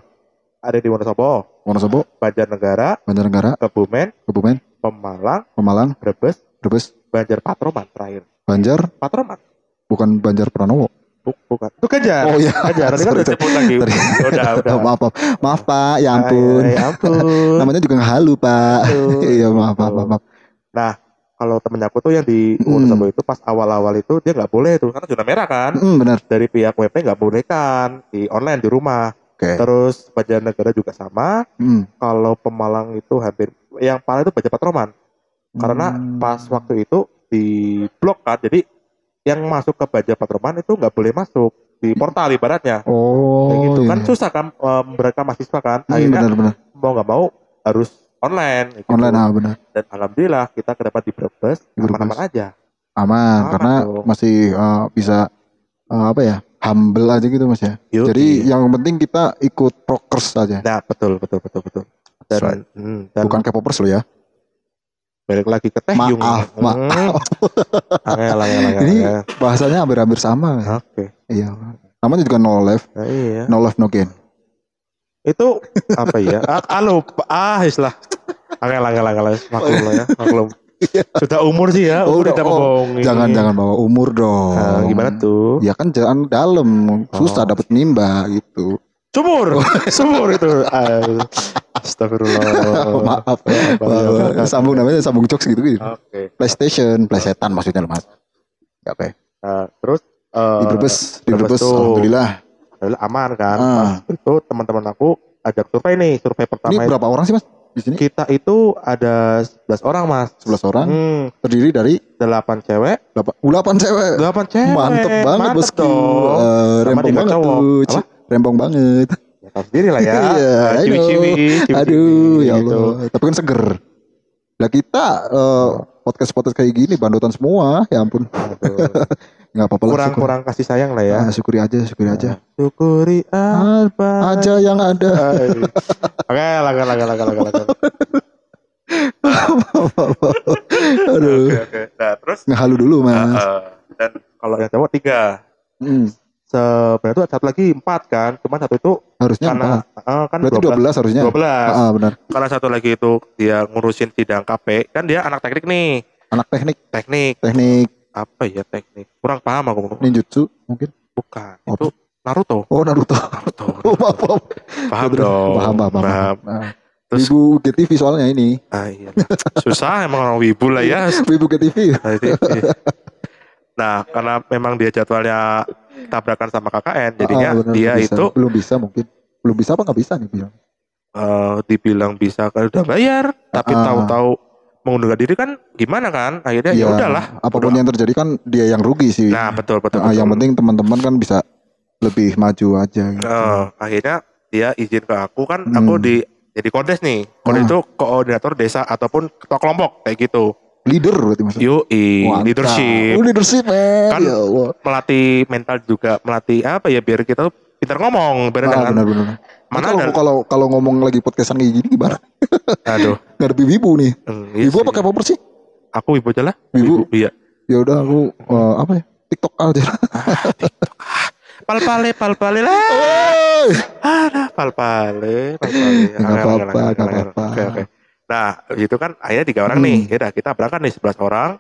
ada di Wonosobo,
Wonosobo,
Banjarnegara,
Banjarnegara,
Kebumen,
Kebumen,
Pemalang,
Pemalang,
Brebes,
Brebes,
Banjar Patroman terakhir.
Banjar,
Patroman.
bukan Banjar Pranowo.
Buk- bukan. Itu Ganjar.
Oh iya.
Ganjar. Nanti kan
Sorry,
udah sebut lagi. Udah, udah. [laughs]
maaf, maaf, maaf Pak, ya ampun.
Ay, ay, ampun. [laughs]
Namanya juga nggak halu Pak. [laughs] Iya maaf, maaf, maaf. maaf.
Kalau temennya aku tuh yang di
Hmm.
Wonosobo itu pas awal-awal itu dia nggak boleh tuh karena zona merah kan.
Hmm, benar.
Dari pihak WP nggak boleh kan di online di rumah.
Oke.
Terus Banjarnegara juga sama.
Hmm.
Kalau Pemalang itu hampir yang paling itu Baja Patroman. Karena
Hmm.
pas waktu itu di blok kan. Jadi yang masuk ke Baja Patroman itu nggak boleh masuk di portal ibaratnya.
Oh,
Kayak gitu
iya.
kan susah kan eh, mereka mahasiswa kan.
Hmm,
Akhirnya
benar-benar.
mau nggak mau harus online. gitu.
Online ah benar.
Dan alhamdulillah kita ke depan di Brebes aman-aman aja.
Aman,
Aman
karena
dong.
masih eh, bisa eh, apa ya? Humble aja gitu Mas ya. Jadi yang penting kita ikut prokers aja.
Nah, betul, betul, betul, betul. Dan,
right.
hmm, dan
Bukan K-popers lo ya.
balik lagi ke teh
Maaf,
yung.
maaf.
Angel, angel, angel,
Ini bahasanya hampir-hampir sama.
Oke.
Iya. Namanya juga no life,
Nah, iya.
no life no gain.
Itu apa ya? [laughs] Ah, alo, ah, istilah. Angel, angel, angel, maklum lah ya, maklum. Sudah umur sih ya,
Oh,
umur
udah,
tidak
oh. Jangan jangan bawa umur dong.
Nah, gimana tuh?
Ya kan jangan dalam, susah
Oh.
dapat nimba gitu.
Sumur, [laughs] sumur itu. Ah, Astagfirullah. [laughs]
Maaf,
Maaf,
maaf. sambung namanya sambung jokes gitu gitu.
Oke.
PlayStation, PlayStation maksudnya loh mas. Ya, Oke.
Nah, terus eh,
Di Brebes, di
Brebes
alhamdulillah.
Alhamdulillah aman kan.
Ah.
Pas itu teman-teman aku ajak survei nih, survei pertama
Ini
itu.
berapa orang sih mas di sini?
Kita itu ada 11 orang, Mas.
11 orang,
Hmm,
terdiri dari
8 cewek,
8, 8 cewek.
8 cewek.
Mantep banget
Mantep
bosku.
dong. Sama
rempong banget
cowok.
tuh.
Apa?
Rempong banget.
Ya, tahu sendiri lah ya. [laughs]
Iya.
Ciwi-ciwi,
Aduh, ya
gitu.
Allah. Tapi kan seger. Lah kita eh, podcast-podcast kayak gini bandotan semua, ya ampun. [laughs] Nggak apa-apa lah. syukur.
Kurang-kurang kasih sayang lah ya.
Ah, syukuri aja, syukuri aja.
Syukuri apa
Aja yang ada. [laughs]
Oke, laga laga laga laga laga. [laughs]
Aduh.
Oke, oke. Nah, terus
Ngehalu dulu,
uh,
Mas.
uh, dan kalau yang cowok tiga.
Hmm,
Sebenarnya tuh satu lagi empat kan, cuman satu itu
harusnya
karena
empat.
uh, kan
Berarti 12 harusnya.
12.
Ah, benar.
Karena satu lagi itu dia ngurusin sidang KP, kan dia anak teknik nih.
Anak teknik,
Teknik
teknik
apa ya teknik? Kurang paham aku.
ninjutsu mungkin.
Bukan.
Apa?
Itu Naruto.
Oh, Naruto.
Naruto. [laughs]
Oh, maaf, maaf.
Paham dong.
Paham, paham, paham.
Paham.
Nah,
Terus-
Wibu GTV soalnya ini.
Ah, iya. Susah emang orang wibu lah ya. [laughs]
Wibu GTV.
Nah, karena memang dia jadwalnya tabrakan sama KKN, jadinya
Ah,
dia
belum bisa.
itu
belum bisa mungkin. Belum bisa apa nggak bisa nih bilang.
eh, dibilang bisa kan udah bayar, tapi
Ah.
tahu-tahu mengundurkan diri kan gimana kan? Akhirnya ya
Iya,
udahlah.
Apa pun
Udah.
yang terjadi kan dia yang rugi sih.
Nah, betul betul.
Ah,
betul.
yang penting teman-teman kan bisa lebih maju aja gitu.
Eh, akhirnya dia izin ke aku kan,
Hmm.
aku di jadi kodes nih. Kodes
Ah.
itu koordinator desa ataupun ketua kelompok kayak gitu.
Leader berarti maksudnya.
Yoi,
Mantap.
leadership,
Oh, leadership, man.
Kan-
ya Allah.
melatih mental juga, melatih apa ya biar kita tuh pintar ngomong, biar
Ah,
kan.
benar-benar.
Mana
kalau
ada,
kalau kalau ngomong lagi podcastan kayak gini gimana?
aduh. [laughs]
Ngadepi wibu nih.
Hmm, iya
Wibu
sih.
apa kayak popper sih?
Aku ibu aja lah.
Wibu.
Iya.
ya udah aku eh, apa ya TikTok aja
Pal-pale, pal-pale lah.
Oi!
Ada pal-pale, pal-pale. [laughs]
Nggak apa-apa, nggak apa-apa.
Oke, oke. Nah, itu kan akhirnya tiga orang
Hmm.
nih. Ya udah, kita berangkat nih 11 orang.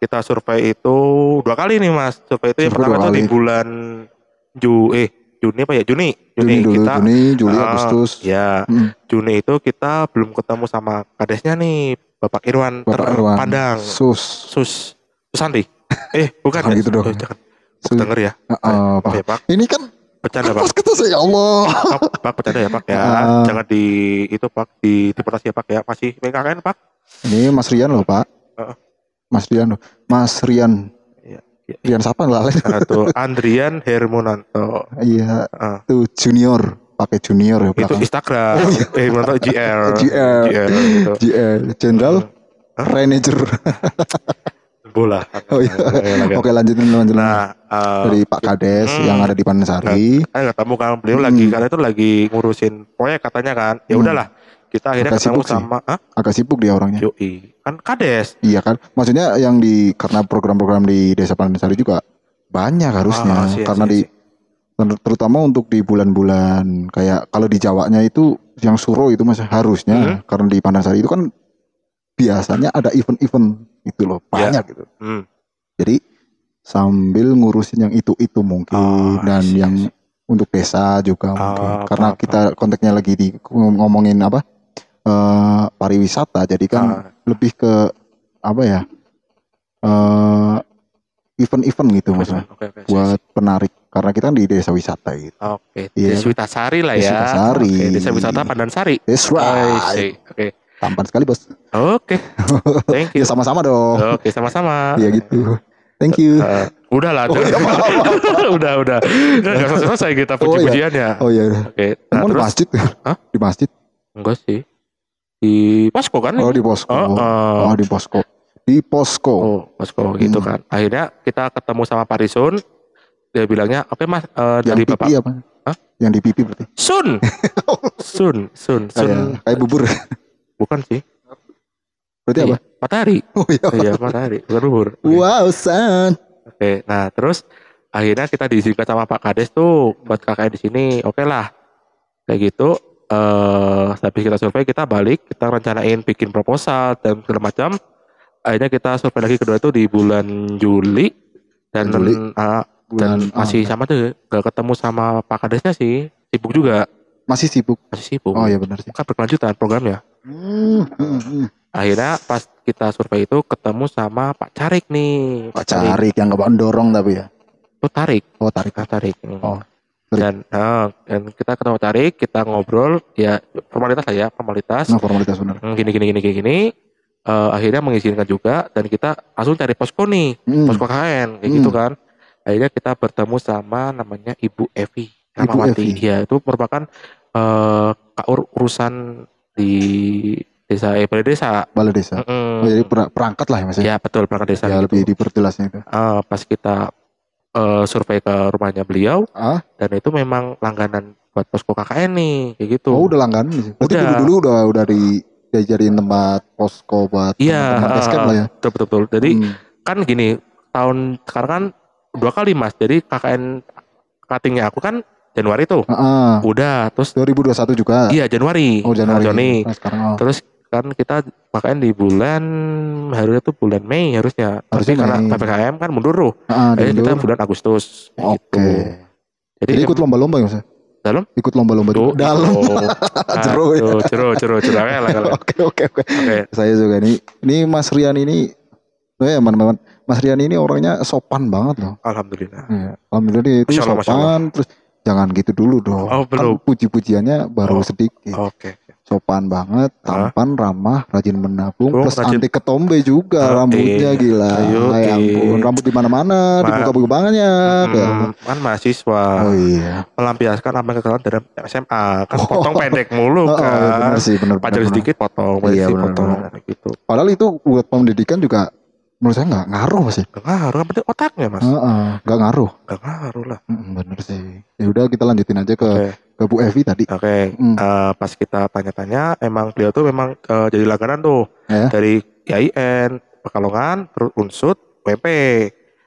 Kita survei itu dua kali nih, Mas. Survei itu yang pertama itu di bulan Ju eh Juni apa ya? Juni.
Juni dulu
kita
Juni Juli
Ah,
Agustus
Ya,
Hmm.
Juni itu kita belum ketemu sama kadesnya nih, Bapak Irwan
Bapak Irwan
Padang.
Sus
Sus Susanti. Eh, bukan ya?
gitu dong.
Eh, jangan.
Sus.
Denger ya.
Heeh,
Maaf
Pak.
ya, Pak.
ini kan
Bercanda, Pak.
kita saya ya Allah
Pak, Pak, bercanda ya, Pak ya.
Ah.
Jangan di itu, Pak, di deportasi ya, Pak ya. Masih PKKN, Pak.
ini Mas Rian loh Pak
Heeh.
Mas Rian loh Mas Rian. Rian siapa nggak
Satu Andrian Hermonanto.
iya
Ah.
tuh junior pakai junior ya
itu
belakang
Instagram. Eh, Hermonanto GR.
GR.
GR gitu.
GL Jenderal? Manager
Bola.
Oh iya.
Oke,
lanjutin lanjutin
Nah, eh,
dari Pak Kades
Hmm.
yang ada di Pansari
kan ketemu kan beliau
Hmm.
lagi karena itu lagi ngurusin proyek katanya kan. Ya
Hmm.
Kita akhirnya
Agak
ketemu
sibuk sih.
sama ah,
agak sibuk dia orangnya
Yoi. Kan Kades.
iya kan maksudnya yang di karena program-program di Desa Pansari juga banyak harusnya
Ah, sih,
karena
sih,
di
sih.
ter- terutama untuk di bulan-bulan kayak kalau di Jawanya itu yang Suro itu masih harusnya
Hmm.
karena di Pansari itu kan biasanya ada event-event itu loh
Ya.
banyak gitu
Hmm.
jadi sambil ngurusin yang itu-itu mungkin
Oh,
dan
I
yang untuk desa juga mungkin
Ah,
karena
paham,
kita konteksnya lagi di ngom- ngomongin apa eh pariwisata jadi kan
Ah,
lebih ke apa ya eh event-event gitu maksudnya
Oke, oke.
buat penarik karena kita kan di desa wisata gitu
Oke,
Iya.
Desa Witasari lah ya.
Desa Witasari.
Oke, Desa Wisata Pandansari.
that's right
see. Oke.
tampan sekali bos
Oke. Thank you. [laughs]
ya sama-sama dong
Oke, sama-sama.
Iya gitu thank you
Eh, udah lah,
Oh, iya, maaf, maaf.
udah, udah. Nggak selesai, selesai kita
Oh, iya.
puji-pujiannya.
oh iya
Oke, nah
Emang di
terus
masjid
Hah?
di masjid
enggak sih di Posko kan?
oh di posko
Oh, oh.
oh di posko di posko
Oh, Posko gitu
Hmm.
kan. Akhirnya kita ketemu sama Pak Risun. Dia bilangnya, oke mas, eh,
yang
dari
pipi
Bapak
apa
Hah?
yang di pipi berarti
Sun, Sun, [laughs] Sun, Sun.
kayak kayak bubur
Bukan sih.
berarti apa
Iya, Matahari.
oh iya
Iya, matahari. Bukan bubur.
Wow san
Oke, nah terus akhirnya kita diizinkan sama Pak Kades tuh buat KKN di sini. Oke lah, kayak gitu. Eh, habis kita survei kita balik, kita rencanain bikin proposal dan segala macam. Akhirnya kita survei lagi kedua itu di bulan Juli dan
Juli.
ah, dan
bulan
masih
ah,
sama tuh gak ketemu sama Pak Kadesnya sih, sibuk juga,
masih sibuk
masih sibuk.
oh iya benar sih
Kan berkelanjutan programnya.
Hmm, hmm, hmm.
Akhirnya pas kita survei itu ketemu sama Pak Carik nih,
Pak Carik yang nggak dorong tapi ya
Tuh tarik,
oh tarik
Pak Tarik.
Oh,
dan eh, dan kita ketemu tarik, kita ngobrol ya formalitas lah ya, formalitas.
nah formalitas benar
Hmm, Gini gini gini gini gini. Eh, akhirnya mengizinkan juga dan kita langsung cari posko nih,
Hmm,
posko KKN kayak
Hmm.
gitu kan. Akhirnya kita bertemu sama namanya Ibu Evi
Ibu
Ramawati.
Evi.
Ya, itu merupakan kaur urusan di desa eh balai desa.
balai desa
Mm-mm.
oh, jadi per- perangkat lah ya mas ya,
ya betul perangkat desa
ya
gitu.
lebih diperjelasnya itu
Eh, pas kita eh, survei ke rumahnya beliau
ah
dan itu memang langganan buat posko KKN nih kayak gitu.
oh udah langganan sih berarti
Udah.
dulu dulu udah udah di dijadiin tempat posko buat
Iya,
teman-teman base camp
ah,
lah ya
betul betul. betul. Jadi
Hmm.
kan gini tahun sekarang kan dua kali mas. Jadi KKN cuttingnya aku kan Januari tuh.
Ah, ah.
Udah terus
2021 juga
iya Januari.
oh Januari
Nah, Joni.
Nah, sekarang oh.
Terus kan kita KKN di bulan harusnya tuh bulan Mei harusnya. Tapi
Harusnya
karena
Mei.
PPKM kan mundur tuh.
Ah,
Jadi kita bulan Agustus.
oke
Gitu. Jadi,
jadi ikut lomba-lomba ya mas ya?
Dalam?
ikut lomba-lomba juga dalam [laughs] ya.
Aduh, Jero, jero, jero. Oke lah, oke
oke saya juga nih ini Mas Rian ini oh ya teman-teman Mas Rian ini orangnya sopan banget loh
Alhamdulillah.
Iya, Alhamdulillah dia itu sopan terus jangan gitu dulu dong
Oh, belum.
kan puji-pujiannya baru
Oh.
sedikit
Oke.
Sopan banget
Hah?
tampan ramah rajin menabung
Oh,
plus
rajin.
anti ketombe juga
Oh,
rambutnya
iya.
gila.
Ayo,
ya ampun rambut di mana-mana di
Ma-
muka banyak ya.
Hmm, kan mahasiswa.
Oh iya.
Melampiaskan apa yang kesalahan dalam SMA kan
Oh.
potong pendek mulu
oh, oh, iya,
kan.
benar sih benar
pajak
benar,
sedikit potong
Iya, benar,
potong.
benar.
gitu.
Padahal itu buat pendidikan juga menurut saya nggak ngaruh sih
gak ngaruh yang penting otaknya mas.
Heeh, nggak ngaruh.
Gak ngaruh lah.
Mm, bener sih. Ya udah kita lanjutin aja ke
oke
ke Bu Evi tadi
oke
Hmm.
Eh, pas kita tanya-tanya emang beliau tuh memang eh, jadi langganan tuh
Ya.
dari IAIN Pekalongan Unsut UMP.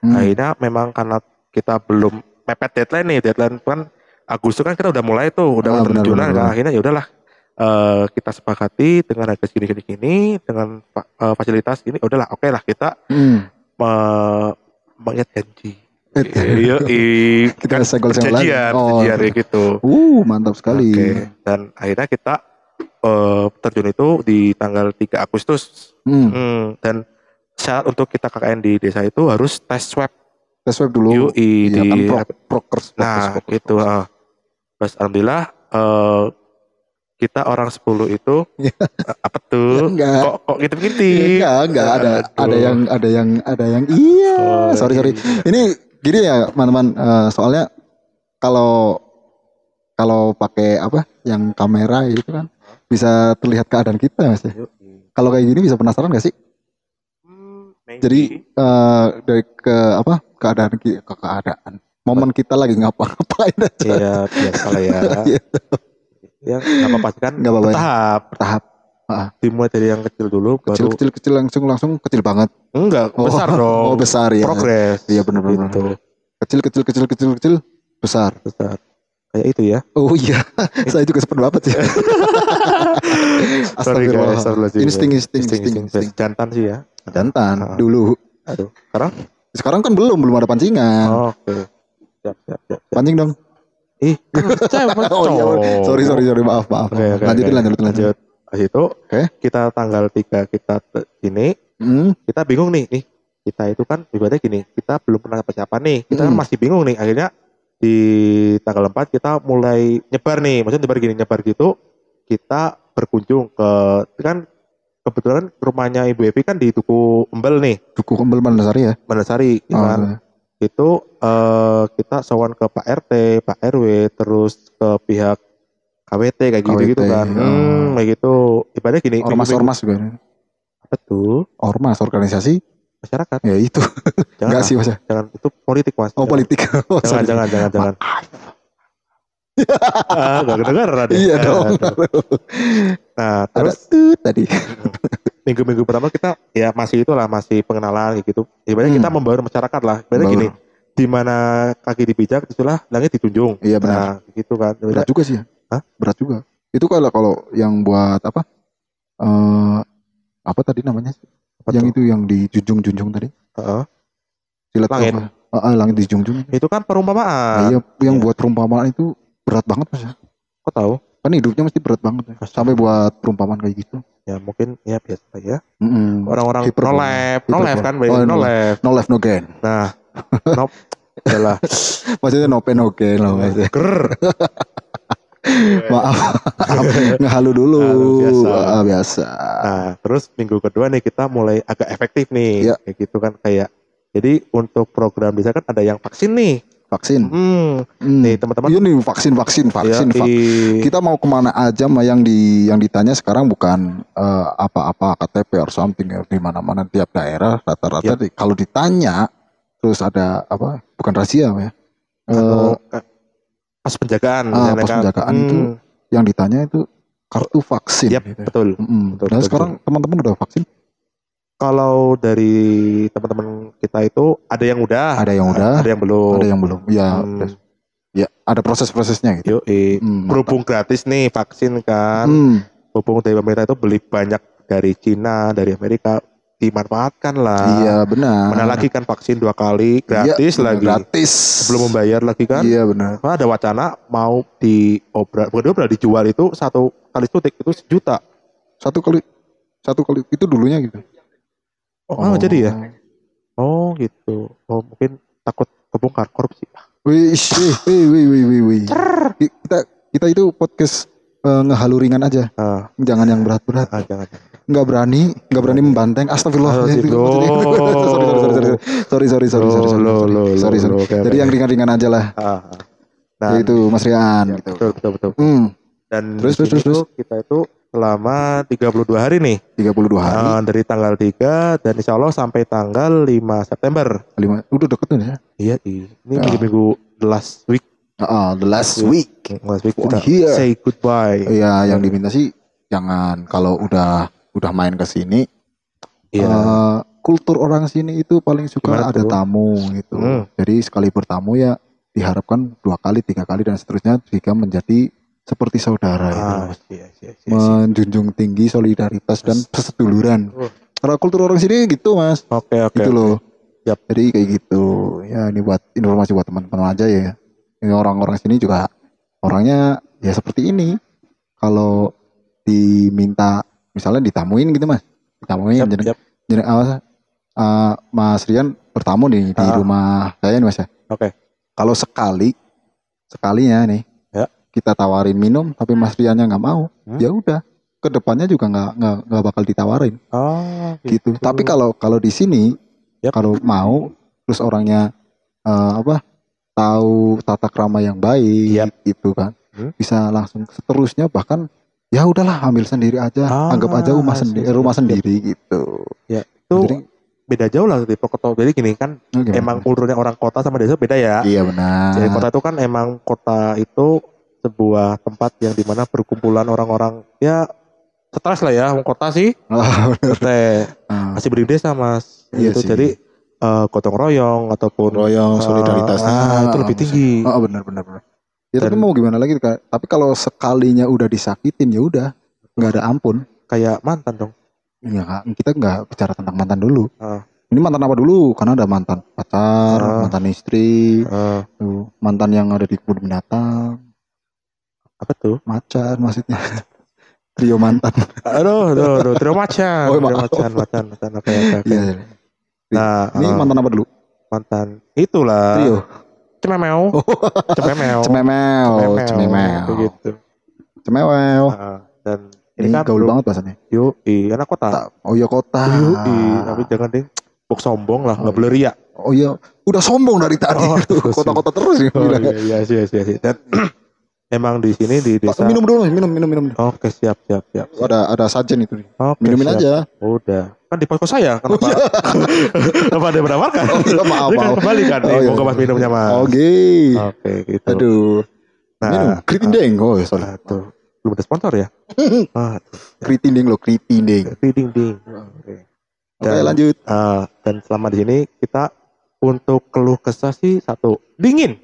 Hmm.
Akhirnya memang karena kita belum mepet deadline nih, deadline kan Agustus kan kita udah mulai tuh, udah
Ah, benar,
terjunan kan.
benar.
Akhirnya ya udahlah eh, kita sepakati dengan harga segini gini gini dengan eh, fasilitas ini udahlah oke lah kita
Hmm.
me- mengikat janji.
Eh,
Iya, i-
Kita senggol-senggol lagi.
perjanjian,
Oh.
perjanjian kayak gitu.
Uh, mantap sekali.
Oke. Dan akhirnya kita eh, terjun itu di tanggal 3 Agustus.
Hmm.
Hmm, dan syarat untuk kita KKN di desa itu harus tes swab
Tes web dulu.
UI
Iya
di
kan pro, prokers, prokers,
Nah,
prokers,
gitu.
prokers.
ah. Terus alhamdulillah eh, kita orang 10 itu
Iya.
eh, apa tuh?
Enggak.
Kok kok gitu-gitu?
Enggak, enggak ada
Aduh.
ada yang ada yang ada yang iya.
Oh,
sorry sorry.
iya.
Ini gini ya, teman-teman. eh, soalnya kalau kalau pakai apa yang kamera itu kan bisa terlihat keadaan kita mas ya. Kalau kayak gini bisa penasaran gak sih?
Hmm,
Jadi eh dari ke apa keadaan ke keadaan momen kita lagi ngapa-ngapain aja
Iya, biasa lah ya. [laughs]
Iya.
ya, nggak apa-apa sih kan.
Nggak apa-apa.
Bertahap.
Tahap
Dimulai dari yang kecil dulu,
kecil
baru
kecil kecil langsung langsung kecil banget
enggak
Oh,
besar [laughs] dong.
oh besar ya
Progres.
Iya, benar-benar.
Gitu.
kecil kecil kecil kecil kecil besar
Besar. Kayak itu ya.
oh iya [laughs] saya juga sependapat sih [laughs]
Sorry
Astagfirullah. insting insting
Insting,
insting.
Jantan sih ya.
jantan
Ah.
dulu
Aduh. Sekarang?
sekarang kan belum belum ada pancingan
Oh, Oke. Siap, siap, siap. siap.
pancing dong
Ih, kan cewek
oh iya sorry sorry sorry maaf maaf
Oke, oke,
lanjutin
oke.
lanjutin lanjut
Lanjut. Habis itu
Oke.
kita tanggal 3 kita ini
hmm,
kita bingung nih, nih kita itu kan ibaratnya gini, kita belum pernah persiapan nih, kita kan
Mm.
masih bingung nih. Akhirnya di tanggal 4 kita mulai nyebar nih, maksudnya nyebar gini, nyebar gitu, kita berkunjung ke kan kebetulan rumahnya Ibu Evi kan di Tuku Embel nih,
duku kembal Mandasari ya
Mandasari, ya
Oh,
kan. Itu eh, kita sowan ke Pak RT, Pak RW, terus ke pihak KWT kayak gitu-gitu
KWT,
kan.
oh.
Hmm, kayak gitu. Ibaratnya gini,
ormas ormas juga
apa tuh?
ormas organisasi
Masyarakat.
ya itu [laughs]
Jangan,
enggak sih mas ya?
jangan itu politik mas.
oh
Jangan.
politik [laughs] oh,
Jangan,
sorry.
jangan, jangan, jangan. [laughs] ah, gak kedengeran ya.
iya dong
Nah, terus
tut tadi
minggu-minggu pertama kita ya masih itulah masih pengenalan gitu. Ibaratnya
Hmm.
kita membaur masyarakat lah. Ibaratnya gini, di mana kaki dipijak itulah langit ditunjung.
Iya, benar.
Nah, gitu kan.
berat juga sih ya
Hah?
berat juga itu kalau kalau yang buat apa eh apa tadi namanya
Apa
yang
tuh?
itu yang dijunjung-junjung tadi
Heeh.
silat
Langit.
apa? Ah, ah, langit dijunjung
Itu kan perumpamaan.
Nah, iya, yang
Iya.
buat perumpamaan itu berat banget mas ya.
Kok tahu?
kan hidupnya mesti berat banget ya. Sampai buat perumpamaan kayak gitu
Ya mungkin ya biasa ya. Orang-orang
Hiperbola.
no left, no left kan,
Oh,
no left.
no left no gain
Nah, no adalah [laughs]
maksudnya no pain no gain loh ya.
ger.
Maaf [laughs] ngehalu dulu
Halu, biasa.
Ah, biasa
Nah, terus minggu kedua nih kita mulai agak efektif nih.
Iya.
Kayak gitu kan kayak jadi untuk program desa kan ada yang vaksin nih.
vaksin
Hmm,
Hmm.
nih teman-teman.
iya nih vaksin vaksin vaksin
ya,
vak-
i-
kita mau ke mana aja mah yang di yang ditanya sekarang bukan eh, apa-apa KTP or something ya di mana-mana tiap daerah rata-rata di- kalau ditanya terus ada apa bukan rahasia ya eh,
pas penjagaan
ah, pos
kan.
penjagaan
Hmm,
itu yang ditanya itu kartu vaksin
Yap,
gitu.
betul.
Mm-mm.
betul,
Dan
betul,
sekarang teman-teman udah vaksin
Kalau dari teman-teman kita itu ada yang udah,
ada yang udah
ada yang belum.
ada yang belum ya
Hmm.
ya ada proses-prosesnya gitu
i-
Hmm,
berhubung gratis nih vaksin kan.
Hmm,
Berhubung dari pemerintah itu beli banyak dari Cina, dari Amerika, dimanfaatkan lah.
iya benar
Mana lagi kan vaksin dua kali gratis
Iya,
lagi.
gratis
Belum membayar lagi kan.
iya benar
Nah, ada wacana mau diobral, bukan diobral, dijual itu satu kali suntik itu sejuta.
satu kali satu kali itu dulunya gitu
Oh, ah, jadi ya? Oh gitu. Oh mungkin takut kebongkar korupsi.
Wih, wih, wih, wih, wih, wih, wih. Kita kita itu podcast eh, ngehalu ringan aja,
Ah,
jangan yang berat-berat.
ah, jangan.
Nggak berani, nggak berani membanteng. Astagfirullah. Sorry, sorry, sorry, sorry, sorry, sorry, sorry, sorry, sorry, sorry. Jadi yang
ya?
ringan-ringan aja lah.
Ah, ah. Nah,
Yaitu Mas Rian.
ya,
gitu.
betul, betul, betul.
Hmm,
Dan
Terus, terus, terus,
kita itu selama 32 hari nih.
32 hari,
Ah, dari tanggal 3 dan insya Allah sampai tanggal 5 September.
lima, udah deket nih ya.
Iya, iya. Ini minggu-minggu the last week.
Ah, the last
Iya.
week.
Last week
Oh,
kita
iya.
say goodbye.
Iya, yang diminta sih jangan kalau udah udah main ke sini
Iya.
eh, kultur orang sini itu paling suka
Gimana
ada
tuh?
tamu gitu.
Hmm.
Jadi sekali bertamu ya diharapkan dua kali, tiga kali dan seterusnya jika menjadi seperti saudara itu.
Ah, iya, iya, iya, iya.
Menjunjung tinggi solidaritas dan perseduluran.
Oh.
Karena kultur orang sini gitu mas,
Oke, oke.
gitu
oke.
loh.
Yap.
Jadi kayak gitu. Ya ini buat informasi buat teman-teman aja ya. Ini orang-orang sini juga orangnya ya seperti ini. Kalau diminta misalnya ditamuin gitu mas, ditamuin
Yap,
jadi,
yap.
jadi awas, uh, Mas Rian bertamu nih di
Ah.
rumah saya nih mas ya.
Oke.
Kalau sekali, sekalinya nih,
Ya.
kita tawarin minum tapi Mas Riannya nggak mau,
Hmm.
ya udah, ke depannya juga nggak nggak nggak bakal ditawarin
Oh,
gitu. Tapi kalau kalau di sini
Yap.
kalau mau terus orangnya eh, apa tahu tata krama yang baik
Yap.
gitu kan,
Hmm.
bisa langsung seterusnya bahkan ya udahlah ambil sendiri aja,
Ah,
anggap aja rumah sendiri rumah sendiri gitu.
itu
Jadi
beda jauh lah di kota. Jadi gini kan,
oh, gimana?
emang kulturnya orang kota sama desa beda ya.
iya benar.
Jadi kota itu kan emang kota itu sebuah tempat yang di mana berkumpulan orang-orang ya stres lah ya, kota sih.
Oh, [laughs] benar.
Stres.
Ah,
Masih beri desa mas.
Iya
Gitu.
sih.
Jadi eh, gotong royong ataupun
royong
eh,
solidaritasnya
ah, itu lebih tinggi.
Oh benar benar benar. Ya tapi mau gimana lagi Kak? Tapi kalau sekalinya udah disakitin ya udah nggak ada ampun.
Kayak mantan dong.
Ya Kak, kita nggak bicara tentang mantan dulu.
Ah.
Ini mantan apa dulu? Karena ada mantan pacar,
Ah.
mantan istri,
Eh,
tuh, mantan yang ada di kebun binatang,
apa tuh?
macan maksudnya. [laughs] Trio mantan.
Aduh, aduh, aduh, trio macan,
Oh,
trio macan, macan, macan, oke, oke, oke.
Iya. iya.
Nah,
Ini
eh,
mantan apa dulu?
mantan itulah.
Trio.
Cememeo, cememeo,
Cememel, cememel.
Kayak gitu.
Cemewel.
Nah, dan ini,
Ini
kan
gaul banget bahasanya.
Yoi, anak kota.
Tak- Oh iya kota.
Yoi, tapi jangan deh. Bok sombong lah, nggak
Oh,
riak.
Oh iya, udah sombong dari tadi.
Oh, terus. [laughs]
Kota-kota terus ya. [laughs]
Oh iya, iya, iya, iya, iya. Dan [clears throat] emang di sini di
Pak,
desa.
minum dulu, minum, minum, minum.
Oke, siap, siap, siap. siap.
Ada ada sajen itu.
Oke,
Minumin
siap.
aja.
Udah. Kan di posko saya, kenapa? [laughs] kenapa ada yang menawarkan?
Oh iya, maaf,
kan
maaf.
kembali kan, nih,
Oh, iya,
mau ke mas
iya.
minumnya mas.
Oke.
Oke, gitu.
Aduh. minum.
Nah,
Kritindeng. Oh, ya, sorry.
ah, tuh. Belum ada sponsor ya? [laughs] ah.
Kritindeng loh, kritindeng.
Ding. Oke.
Oke,
Dan-
lanjut.
Ah, dan selama di sini kita untuk keluh kesah sih satu dingin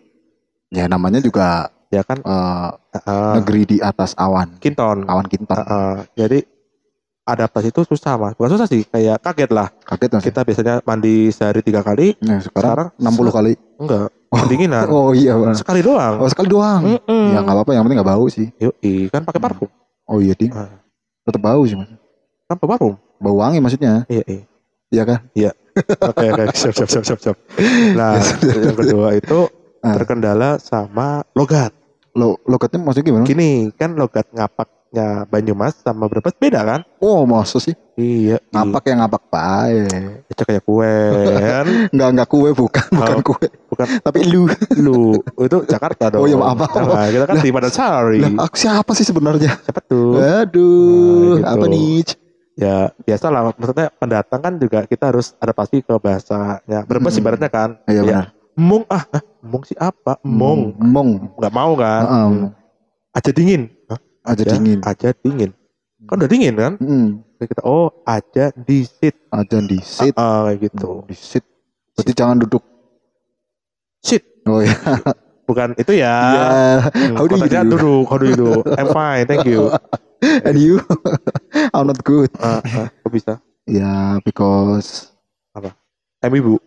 Ya namanya juga
ya kan
eh,
Ah,
negeri di atas awan.
kinton
Awan kinton.
Ah, ah. jadi adaptasi itu susah mas bukan susah sih kayak kaget lah
Kaget mas.
kita biasanya mandi sehari tiga kali
Nah, sekarang,
sekarang
60 kali.
enggak
Oh.
kedinginan [laughs]
Oh iya, benar.
sekali doang
Oh, sekali doang.
Mm-mm.
Ya nggak apa-apa, yang penting nggak bau sih.
Yoi, kan pakai parfum
Oh iya, ding.
Ah.
Tetap bau sih, Mas.
kan parfum
Bau wangi maksudnya.
iya iya
Iya kan? [laughs]
oke oke siap siap siap siap siap [laughs] nah
Ya
yang kedua itu
Ah.
terkendala sama logat
Lo logatnya maksudnya gimana?
gini kan logat ngapaknya Banyumas sama Brebes beda kan
Oh, masa sih?
iya iya.
Ngapak yang ngapak baik.
Itu kayak kue kan [laughs]
Enggak enggak kue bukan, bukan
Oh.
kue.
bukan
Tapi lu.
lu itu Jakarta dong [laughs]
Oh, iya, maaf.
Nah, kita kan
Lah.
di Madansari
Lah, aku siapa sih sebenarnya?
siapa tuh
Aduh,
Nah, gitu.
apa nih?
ya biasa lah maksudnya pendatang kan juga kita harus adaptasi ke bahasanya Brebes
Hmm.
ibaratnya kan
Iya
Ya,
benar.
Mung ah ah, mung si apa mung
Mong.
nggak mau kan
Heeh.
Hmm. aja dingin Hah?
Aja
Ya,
dingin.
aja dingin kan udah dingin kan
Hmm.
Kita oh aja di sit
Aja di sit.
Ah, kayak gitu
Di sit. Berarti jangan duduk.
sit
Oh iya.
bukan itu ya. Hmm,
How do you do?
duduk how do you do I'm fine thank you [laughs]
And you? [laughs] I'm not good.
Ah, ah, kok bisa
Yeah, because
I'm ibu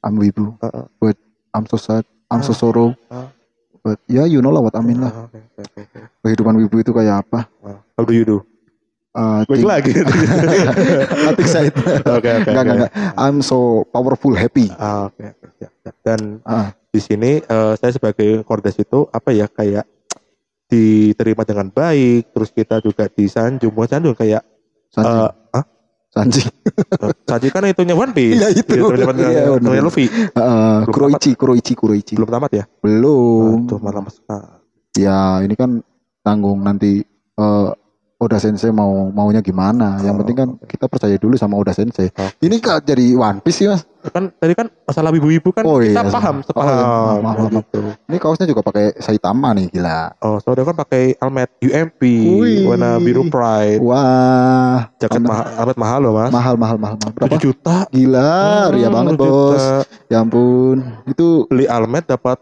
I'm wibu.
Ah, ah.
But I'm so sad. I'm so
Ah.
sorrow.
Ah.
But ya you know lah what I mean lah.
Ah, oke, oke, oke.
Kehidupan wibu itu kayak apa?
How do you do
Uh,
baik lagi [laughs]
Nothing said. [laughs]
oke oke
Enggak, enggak. I'm so powerful, happy.
Ah, oke oke siap, siap. dan
Ah.
di sini eh, saya sebagai kordes itu apa ya kayak diterima dengan baik terus kita juga disanjung bukan sanjung kayak
Sanji.
eh ah
Sanji.
Sanji kan itunya One Piece
Iya, itu.
Gitu,
Iya,
temannya Luffy
Uh, Kuroichi, Kuroichi, Kuroichi.
belum tamat ya
Belum.
Aduh malah mas ah,
Ya, ini kan tanggung nanti eh Oda Sensei mau maunya gimana. Yang
Oh,
penting kan kita percaya dulu sama Oda Sensei.
Oh.
Ini kak jadi One Piece sih mas.
kan tadi kan masalah ibu-ibu kan
Oh,
kita
iya.
paham
Oh,
sepaham
iya. Maaf, maaf, maaf.
gitu.
Ini kaosnya juga pakai Saitama nih gila.
Oh, soalnya kan pakai helmet UMP
Wih.
warna biru pride.
Wah,
Jaket mahal, helmet mahal loh mas.
mahal mahal mahal mahal. Berapa?
7 juta.
Gila, ria
Hmm,
banget
7
bos.
juta.
Ya ampun, itu
Beli helmet dapat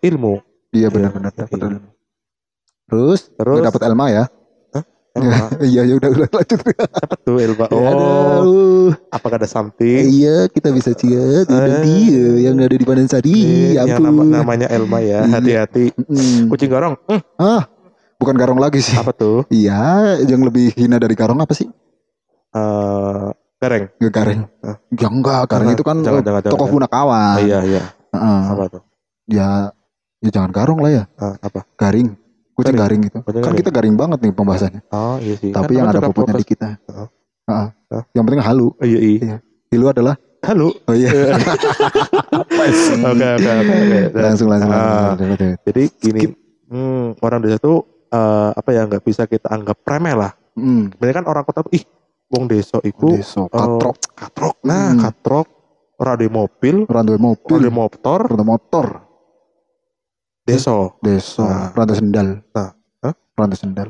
ilmu.
dia
Iya,
benar-benar dapat
iya.
ilmu. Terus,
Terus
dapat Elma ya? [laughs] Iya ya udah udah lanjut.
Apa tuh Elma? [laughs]
Ya,
Oh, apakah ada something?
Iya, kita bisa ciat
Eh.
dan dia yang ada di Panen Sari. Ya
yang nama- namanya Elma ya.
Iya.
Hati-hati.
Mm.
Kucing garong. Hmm,
Ah, bukan garong lagi sih.
apa tuh?
Iya, yang lebih hina dari garong apa sih?
Eh, gareng.
Nggak gareng.
Ah.
Ya enggak, gareng itu kan
jangan,
eh,
jangan,
tokoh punakawan.
Iya, iya.
Heeh.
Apa tuh?
Ya, ya jangan garong lah ya.
Ah, apa?
Garing. Kucing
Garing.
garing, gitu.
Kucing
kan
garing.
kita garing banget nih pembahasannya.
Oh, iya sih.
Tapi
Kan
yang ada
fokus-
di kita.
Heeh.
Heeh.
Hah?
Yang penting halu.
Oh, iya, iya.
Hilu adalah
Halo.
Oh iya. [laughs]
Oke, oke, oke. [laughs]
Langsung langsung.
Ah,
langsung.
Jadi gini, hmm, orang desa tuh eh, apa ya nggak bisa kita anggap remeh lah.
Hmm.
Sebenarnya kan orang kota tuh, ih, wong desa iku,
Deso, katrok,
katrok, nah
Hmm.
katrok, di mobil,
rantai mobil,
di motor,
rantai motor,
deso,
deso,
Nah.
rantai sendal.
Nah. Hah?
Rantai sendal.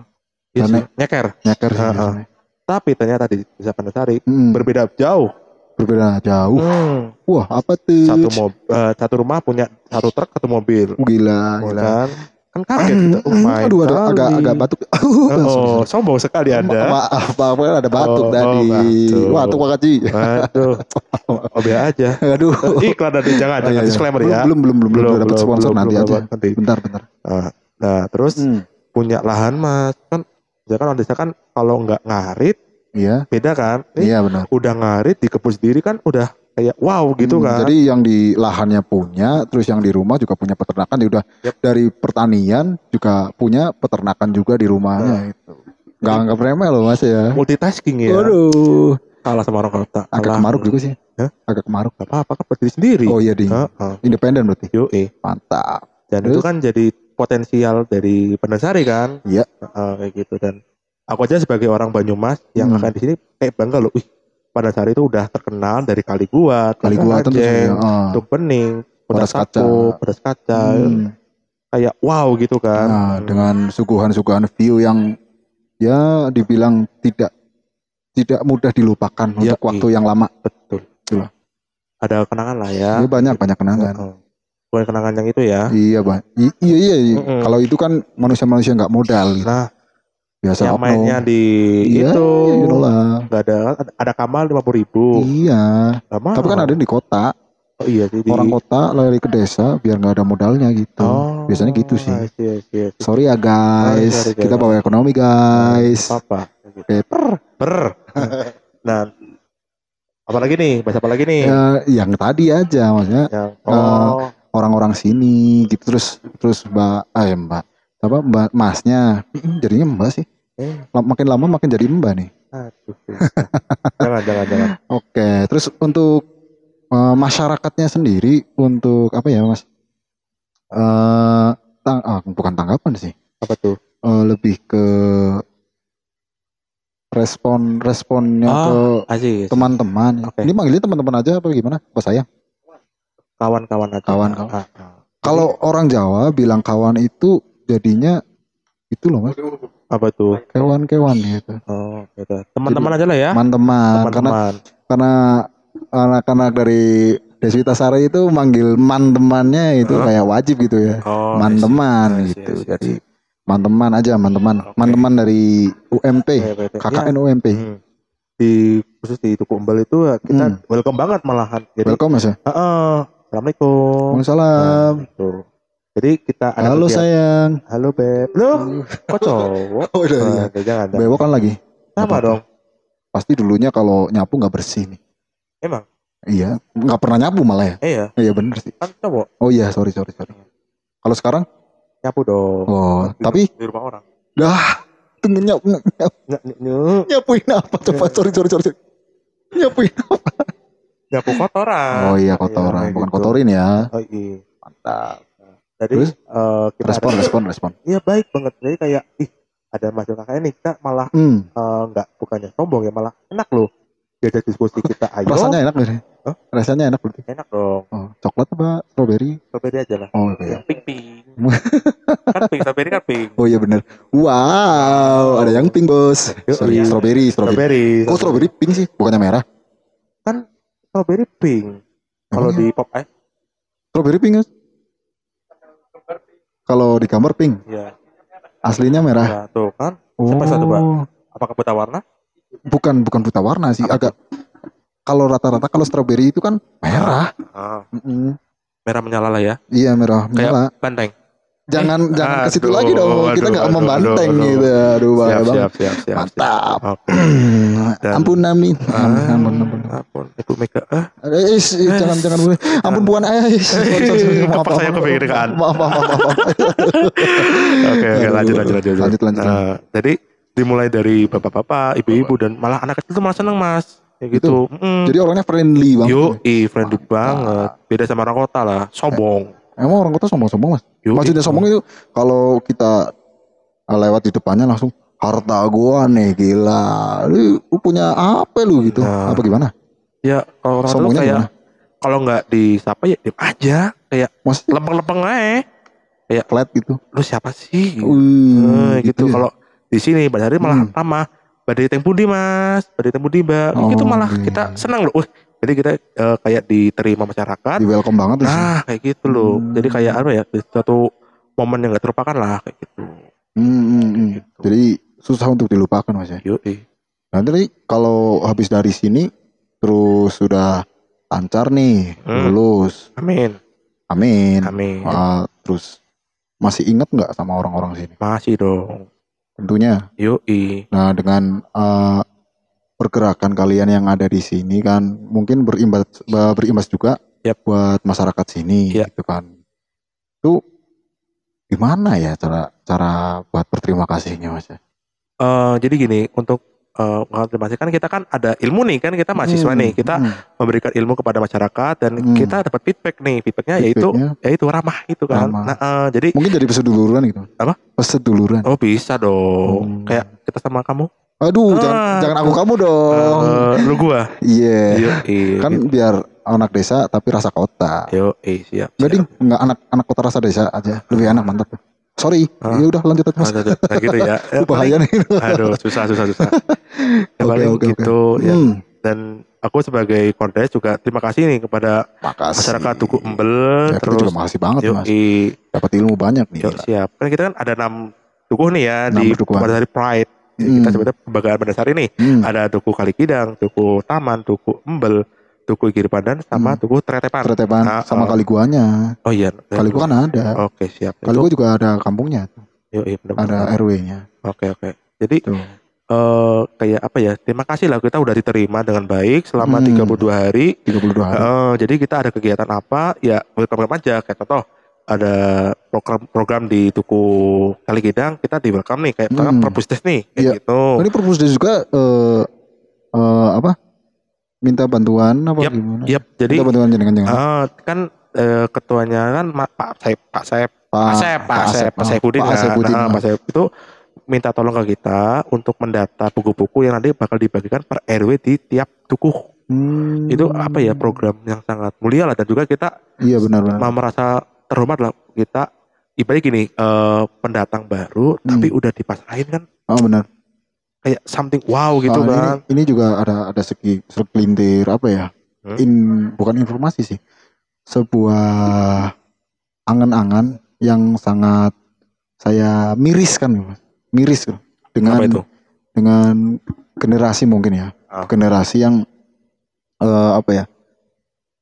Iya
Karena-
sih, nyeker.
Nyeker sih biasanya.
Tapi ternyata di desa Pandasari
Hmm,
berbeda jauh.
berbeda jauh.
Hmm,
Wah, apa tuh?
Satu mob, eh, satu rumah punya satu truk, satu mobil,
Gila, gila.
kan? Kan kaget kita. Oh
Hmm,
my
aduh, ada,
kali.
agak agak batuk. [laughs]
Oh, sombong sekali Anda.
Maaf, maaf, kan ada batuk
Oh,
tadi.
oh, batuk.
Batuk makasih.
Aduh, oh aja.
Aduh.
Iklan nanti jangan,
Oh, iya,
jangan
iya.
disclaimer ya.
Belum, belum, belum, belum, dapat sponsor
belum,
nanti
belum
aja.
nanti.
Bentar, bentar.
Nah, nah, terus
Hmm.
punya lahan mas kan, ya kan desa kan kalau nggak ngarit
Iya,
beda kan.
Iya benar.
udah ngarit di kebun sendiri kan udah kayak wow gitu
Hmm,
kan.
Jadi yang di lahannya punya, terus yang di rumah juga punya peternakan. Ya udah
Yap.
dari pertanian juga punya peternakan juga di rumahnya itu. Gak anggap remeh loh mas ya.
multitasking ya.
Waduh,
Kalah sama orang kota.
agak kemaruk juga sih.
Hah?
Agak kemaruk.
Gak apa-apa kan berdiri sendiri.
Oh iya di
Heeh.
independen berarti.
Yoi.
Mantap.
Dan
Terus?
itu kan jadi potensial dari Pendasari kan.
Iya.
Heeh, kayak gitu dan aku aja sebagai orang Banyumas yang
Hmm.
akan di sini kayak bangga loh. Wih, Pendasari itu udah terkenal dari kali gua,
Kali gua tentu saja.
Ajeng,
Ah.
Bening,
Pedas kaca.
Pedas Kaca,
Hmm.
kayak wow gitu kan.
Nah, dengan suguhan-suguhan view yang ya dibilang tidak tidak mudah dilupakan
Iya,
untuk waktu yang lama.
betul.
Betul.
Ada kenangan lah ya.
Ini banyak banyak kenangan.
Bukan kenangan yang itu ya.
Iya, Bang. Iya iya. iya.
Mm-mm.
Kalau itu kan manusia-manusia nggak modal gitu.
Nah,
Biasa
yang
oknum.
mainnya di
Iya,
itu
know lah.
nggak ada ada, ada kamal lima puluh ribu.
Iya. Tapi kan ada di kota.
Oh iya sih di
Orang kota lari ke desa biar nggak ada modalnya gitu.
Oh,
Biasanya gitu sih.
I see, I see, I see.
Sorry ya guys,
sorry,
kita bawa ekonomi guys.
Apa?
Oke.
Ber. [laughs] nah, apalagi nih? Bahasa apa lagi nih?
Ya, yang tadi aja maksudnya
Yang oh,
orang-orang sini gitu terus terus mbak ah ya mbak apa mbak masnya [clears throat] jadinya mbak sih
eh,
makin lama makin jadi mbak nih
aduh. jangan, jangan, jangan. [laughs]
oke terus untuk eh, masyarakatnya sendiri untuk apa ya mas eh tang ah, bukan tanggapan sih
Apa tuh?
Eh, lebih ke respon responnya
Ah,
ke teman-teman
Oke.
ini manggilnya teman-teman aja apa gimana apa saya
Kawan-kawan aja.
Kawan-kawan.
Ah, ah.
kalau orang Jawa bilang kawan itu jadinya itu loh mas
apa tuh?
kewan-kewan gitu
Oh, gitu. Teman-teman aja lah ya.
teman-teman karena karena anak-anak dari Deswita Sari itu manggil man temannya itu
Hah?
kayak wajib gitu ya
Oh,
man teman gitu jadi
see.
man teman aja man teman
Oke.
man teman dari UMP
oke.
KKN
Ya,
UMP
hmm. Di khusus di Tuku Umbal itu ya, kita
Hmm.
welcome banget malahan. Jadi,
welcome mas ya
Heeh. Assalamualaikum.
Waalaikumsalam
Nah, gitu. Jadi kita ada
halo
kegiatan-
sayang
Halo beb. Loh, kok [laughs] cowok?
oh udah iya.
Nah, jangan, jangan.
bewok kan lagi
Sama dong.
pasti dulunya kalau nyapu nggak bersih nih
Emang?
iya nggak pernah nyapu malah ya
Eh ya,
iya bener sih
kan cowok
oh iya sorry sorry sorry kalau sekarang
nyapu dong.
oh
Di-
tapi
di rumah orang.
dah tunggu nyapu nyapu- nyapuin apa coba sorry sorry sorry sorry. nyapuin apa
nyapu kotoran.
oh iya
Iya,
kotoran
kayak
bukan
gitu.
kotorin ya
Oh iya.
mantap
Jadi
Terus?
eh, kita
respon
ada-
respon respon
Iya baik banget. Jadi kayak ih ada mahasiswa KKN nih kita malah
Hmm.
eh, nggak bukannya sombong ya malah enak loh diajak diskusi kita ayo
Rasanya enak berarti.
Hah?
Rasanya enak berarti.
enak dong
Oh, coklat apa strawberry?
strawberry aja lah
Oh, iya.
yang pink pink [laughs] kan pink strawberry kan pink
Oh iya benar. Wow, ada yang pink bos. Sorry,
iya.
strawberry, strawberry.
strawberry
Kok strawberry pink sih? Bukannya merah?
strawberry pink kalau
Emang
di pop eh
strawberry pink. Kalau di gambar pink,
ya
aslinya merah.
ya tuh kan
Oh,
Siapa satu, Pak? apakah buta warna
bukan bukan buta warna sih, agak kalau rata-rata kalau strawberry itu kan merah.
ah,
Mm-mm.
merah menyala lah ya
Iya merah,
Kayak-
menyala.
banteng
Jangan [laughs] jangan ke situ
aduh,
lagi dong. Kita
aduh,
nggak
aduh,
membanteng
aduh,
gitu. Aduh,
siap,
banget.
siap siap siap
Mantap.
siap. [clears throat] Dan-
ampun Nami.
Ah,
Ampun, ampun, ampun.
ampun. Ibu Mega ah
Eh, jangan jangan. Ampun Puan eh. Maaf,
saya kepikiran.
Maaf, maaf, maaf.
Oke, oke,
Aduh,
lanjut, lanjut, lanjut.
lanjut, lanjut.
Nah, jadi dimulai dari bapak-bapak, ibu-ibu, dan malah anak kecil tuh malah seneng mas, kayak gitu. Mm.
Jadi orangnya friendly banget.
Yo, i friendly banget. Beda sama orang kota lah, sombong.
Emang orang kota sombong-sombong mas?
Yo,
Maksudnya sombong itu kalau kita uh, lewat di depannya langsung harta gua nih gila. Lu, lu punya apa lu gitu?
Nah.
Apa gimana?
Ya, kalau orang
Sombongnya
kayak kalau nggak disapa ya diem aja, kayak
Maksudnya
lempeng-lempeng aja.
flat gitu.
Lu siapa sih?
Wih,
Eh, gitu.
ya.
Kalau di sini Mbak Dari malah
Hmm.
ramah. Badai teng pundi mas, badai teng pundi mbak.
Oh,
gitu malah
iya.
kita senang loh. Wih, jadi kita eh, kayak diterima masyarakat.
di welcome banget.
Nah kayak gitu loh.
Hmm.
Jadi kayak apa ya? Suatu momen yang gak terlupakan lah kayak gitu.
Hmm, hmm, hmm.
Gitu.
Jadi susah untuk dilupakan mas ya.
Yoi.
Nah tadi kalau habis dari sini terus sudah lancar nih,
Hmm.
lulus,
Amin.
amin.
Amin.
Ah, terus masih ingat nggak sama orang-orang sini?
Masih dong.
Tentunya.
Yoi.
Nah dengan eh, pergerakan kalian yang ada di sini kan mungkin berimbas berimbas juga
Yap.
buat masyarakat sini
Iya.
gitu kan. Itu gimana ya cara cara buat berterima kasihnya mas? ya?
Eh, jadi gini untuk eh mengafirmasi kan kita kan ada ilmu nih kan kita mahasiswa
Hmm,
nih kita
hmm.
memberikan ilmu kepada masyarakat dan
Hmm.
kita dapat feedback nih feedbacknya yaitu yaitu ramah itu kan
Ramah.
nah eh, jadi
mungkin dari peseduluran gitu.
Apa?
Peseduluran.
oh bisa dong
Hmm.
kayak kita sama kamu
Aduh,
Ah.
jangan jangan aku kamu dong.
Eh, lu gua
Iya.
Yoi.
Kan biar anak desa tapi rasa kota.
Yo, eh siap.
Enggak ding,
siap.
enggak anak anak kota rasa desa aja. Lebih enak mantap. Sorry.
Ah.
Ya udah lanjut aja Mas.
aduh, kayak gitu ya. [laughs] Ya,
bahaya nih. [laughs]
Aduh, susah, susah, susah. [laughs] Ya, paling
oke, oke.
gitu ya.
Hmm,
Dan aku sebagai kondes juga terima kasih nih kepada
makasih.
masyarakat Tugu Embel
Ya,
terus
juga makasih banget
yo,
Mas.
i-
Dapat ilmu banyak nih.
yo, siap. Kan kita kan ada enam tugu nih ya
Enam
di pada hari Pride.
Hmm.
Kita sebutnya pembagaan pada hari ini.
Hmm.
Ada tugu Kalikidang, tugu Taman, tugu Embel, tugu Giripandan, sama
Hmm.
tugu Tretepan.
Tretepan
Ah,
sama
ah.
kali guanya.
Oh iya.
Kali gua kan ada.
Oke siap.
Kali gua juga ada kampungnya,
Yo, iya, benar-benar.
ada RW-nya.
Oke oke. Jadi
Tuh.
eh kayak apa ya? Terima kasih lah kita udah diterima dengan baik selama
Hmm.
32 hari.
32 hari.
Eh, jadi kita ada kegiatan apa? Ya welcome aja. Kayak contoh ada program-program di Tuku Kaligidang kita di welcome nih kayak
Hmm.
Perpusdes nih kayak
Iya.
gitu.
Ini Perpusdes juga eh eh, apa? Minta bantuan apa
Yap,
gimana?
Yap, jadi
Minta bantuan jenengan jenengan.
eh, kan eh, ketuanya kan Pak Saip, Pak Saip, Pak Saip, Pak Saip, Pak Saipudin
Pak
kan.
Saipudin,
Nah,
ah.
Pak Saip itu minta tolong ke kita untuk mendata buku-buku yang nanti bakal dibagikan per RW di tiap tuku.
Hmm.
Itu apa ya program yang sangat mulia lah dan juga kita
Iya benar-benar.
mau merasa terhormat lah kita ibaratnya gini eh, pendatang baru
Hmm.
tapi udah dipasrahin kan
Oh benar.
kayak something wow gitu
Ah, ini-
kan.
Ini, juga ada ada segi segelintir apa ya?
Hmm?
In bukan informasi sih. Sebuah angan-angan yang sangat saya miriskan, Mas. Miris dengan
Apa itu?
dengan generasi mungkin ya.
Ah.
Generasi yang eh, apa ya?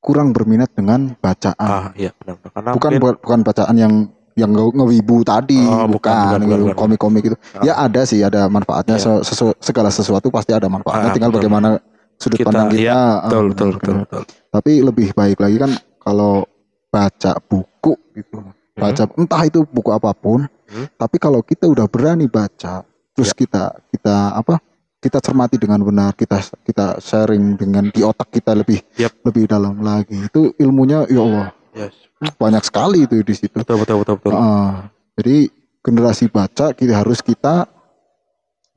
Kurang berminat dengan bacaan.
Ah iya benar karena
bukan
mungkin
bukan bukan bacaan yang yang nge- ngewibu tadi,
Oh, bukan,
gitu, komik-komik itu.
Ah.
Ya ada sih, ada manfaatnya. Se- sesu- segala sesuatu pasti ada manfaatnya.
Ah,
Tinggal
betul.
bagaimana sudut
Kita-
pandang kita. ah,
betul betul
benar.
betul betul.
Tapi lebih baik lagi kan kalau baca buku gitu. Baca entah itu buku apa pun.
Hmm.
Tapi kalau kita udah berani baca, terus
Ya.
kita kita apa? Kita cermati dengan benar, kita kita sharing dengan di otak kita lebih
Yap.
lebih dalam lagi. Itu ilmunya ya Allah
Yes.
banyak sekali itu di situ.
Betul betul betul betul.
Ah, jadi generasi baca kita harus kita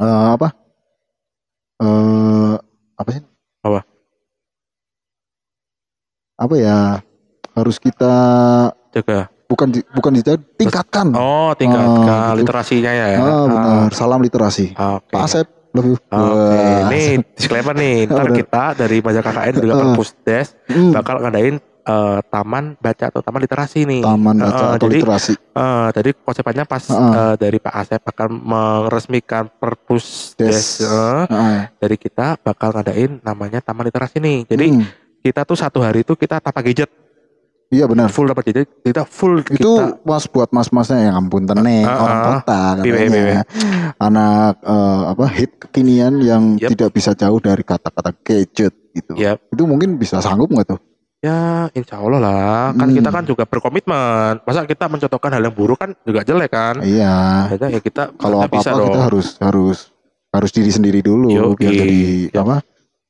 eh, apa? Eh apa sih?
Apa?
Apa ya? Harus kita
Jaga.
bukan di- bukan dijaga, tingkatkan.
Oh, tingkatkan
Ah, gitu.
literasinya ya.
Ah, benar. Salam literasi.
Ah, Oke.
Pak Asep.
Oke, [laughs]
Wah.
ini disclaimer nih. Ntar kita dari Maja KKN juga
Ah.
Perpusdes
Hmm,
bakal ngadain eh, taman baca atau taman literasi nih.
taman baca
Ah,
atau
jadi
literasi.
eh, jadi konsepnya pas eh, dari Pak Asep akan meresmikan Perpusdes
Des.
eh,
Ah,
dari kita bakal ngadain namanya taman literasi nih. Jadi
hmm,
kita tuh satu hari itu kita tanpa gadget,
iya benar.
full tanpa gadget, kita full
Itu
kita
mas buat mas-masnya yang ampun teneng
Ah,
orang
ah.
kota
Iya, iya,
katanya. Anak eh, apa hit kekinian yang
Yep.
tidak bisa jauh dari kata-kata gadget gitu.
Yep.
Itu mungkin bisa sanggup nggak tuh?
Ya, insya Allah lah. Kan
Hmm.
kita kan juga berkomitmen. Masa kita mencontohkan hal yang buruk kan juga jelek kan?
Iya.
Akhirnya ya kita
Kalau
kita bisa
apa-apa kita
dong.
harus harus harus diri sendiri dulu
Yoi.
biar jadi
Yap.
apa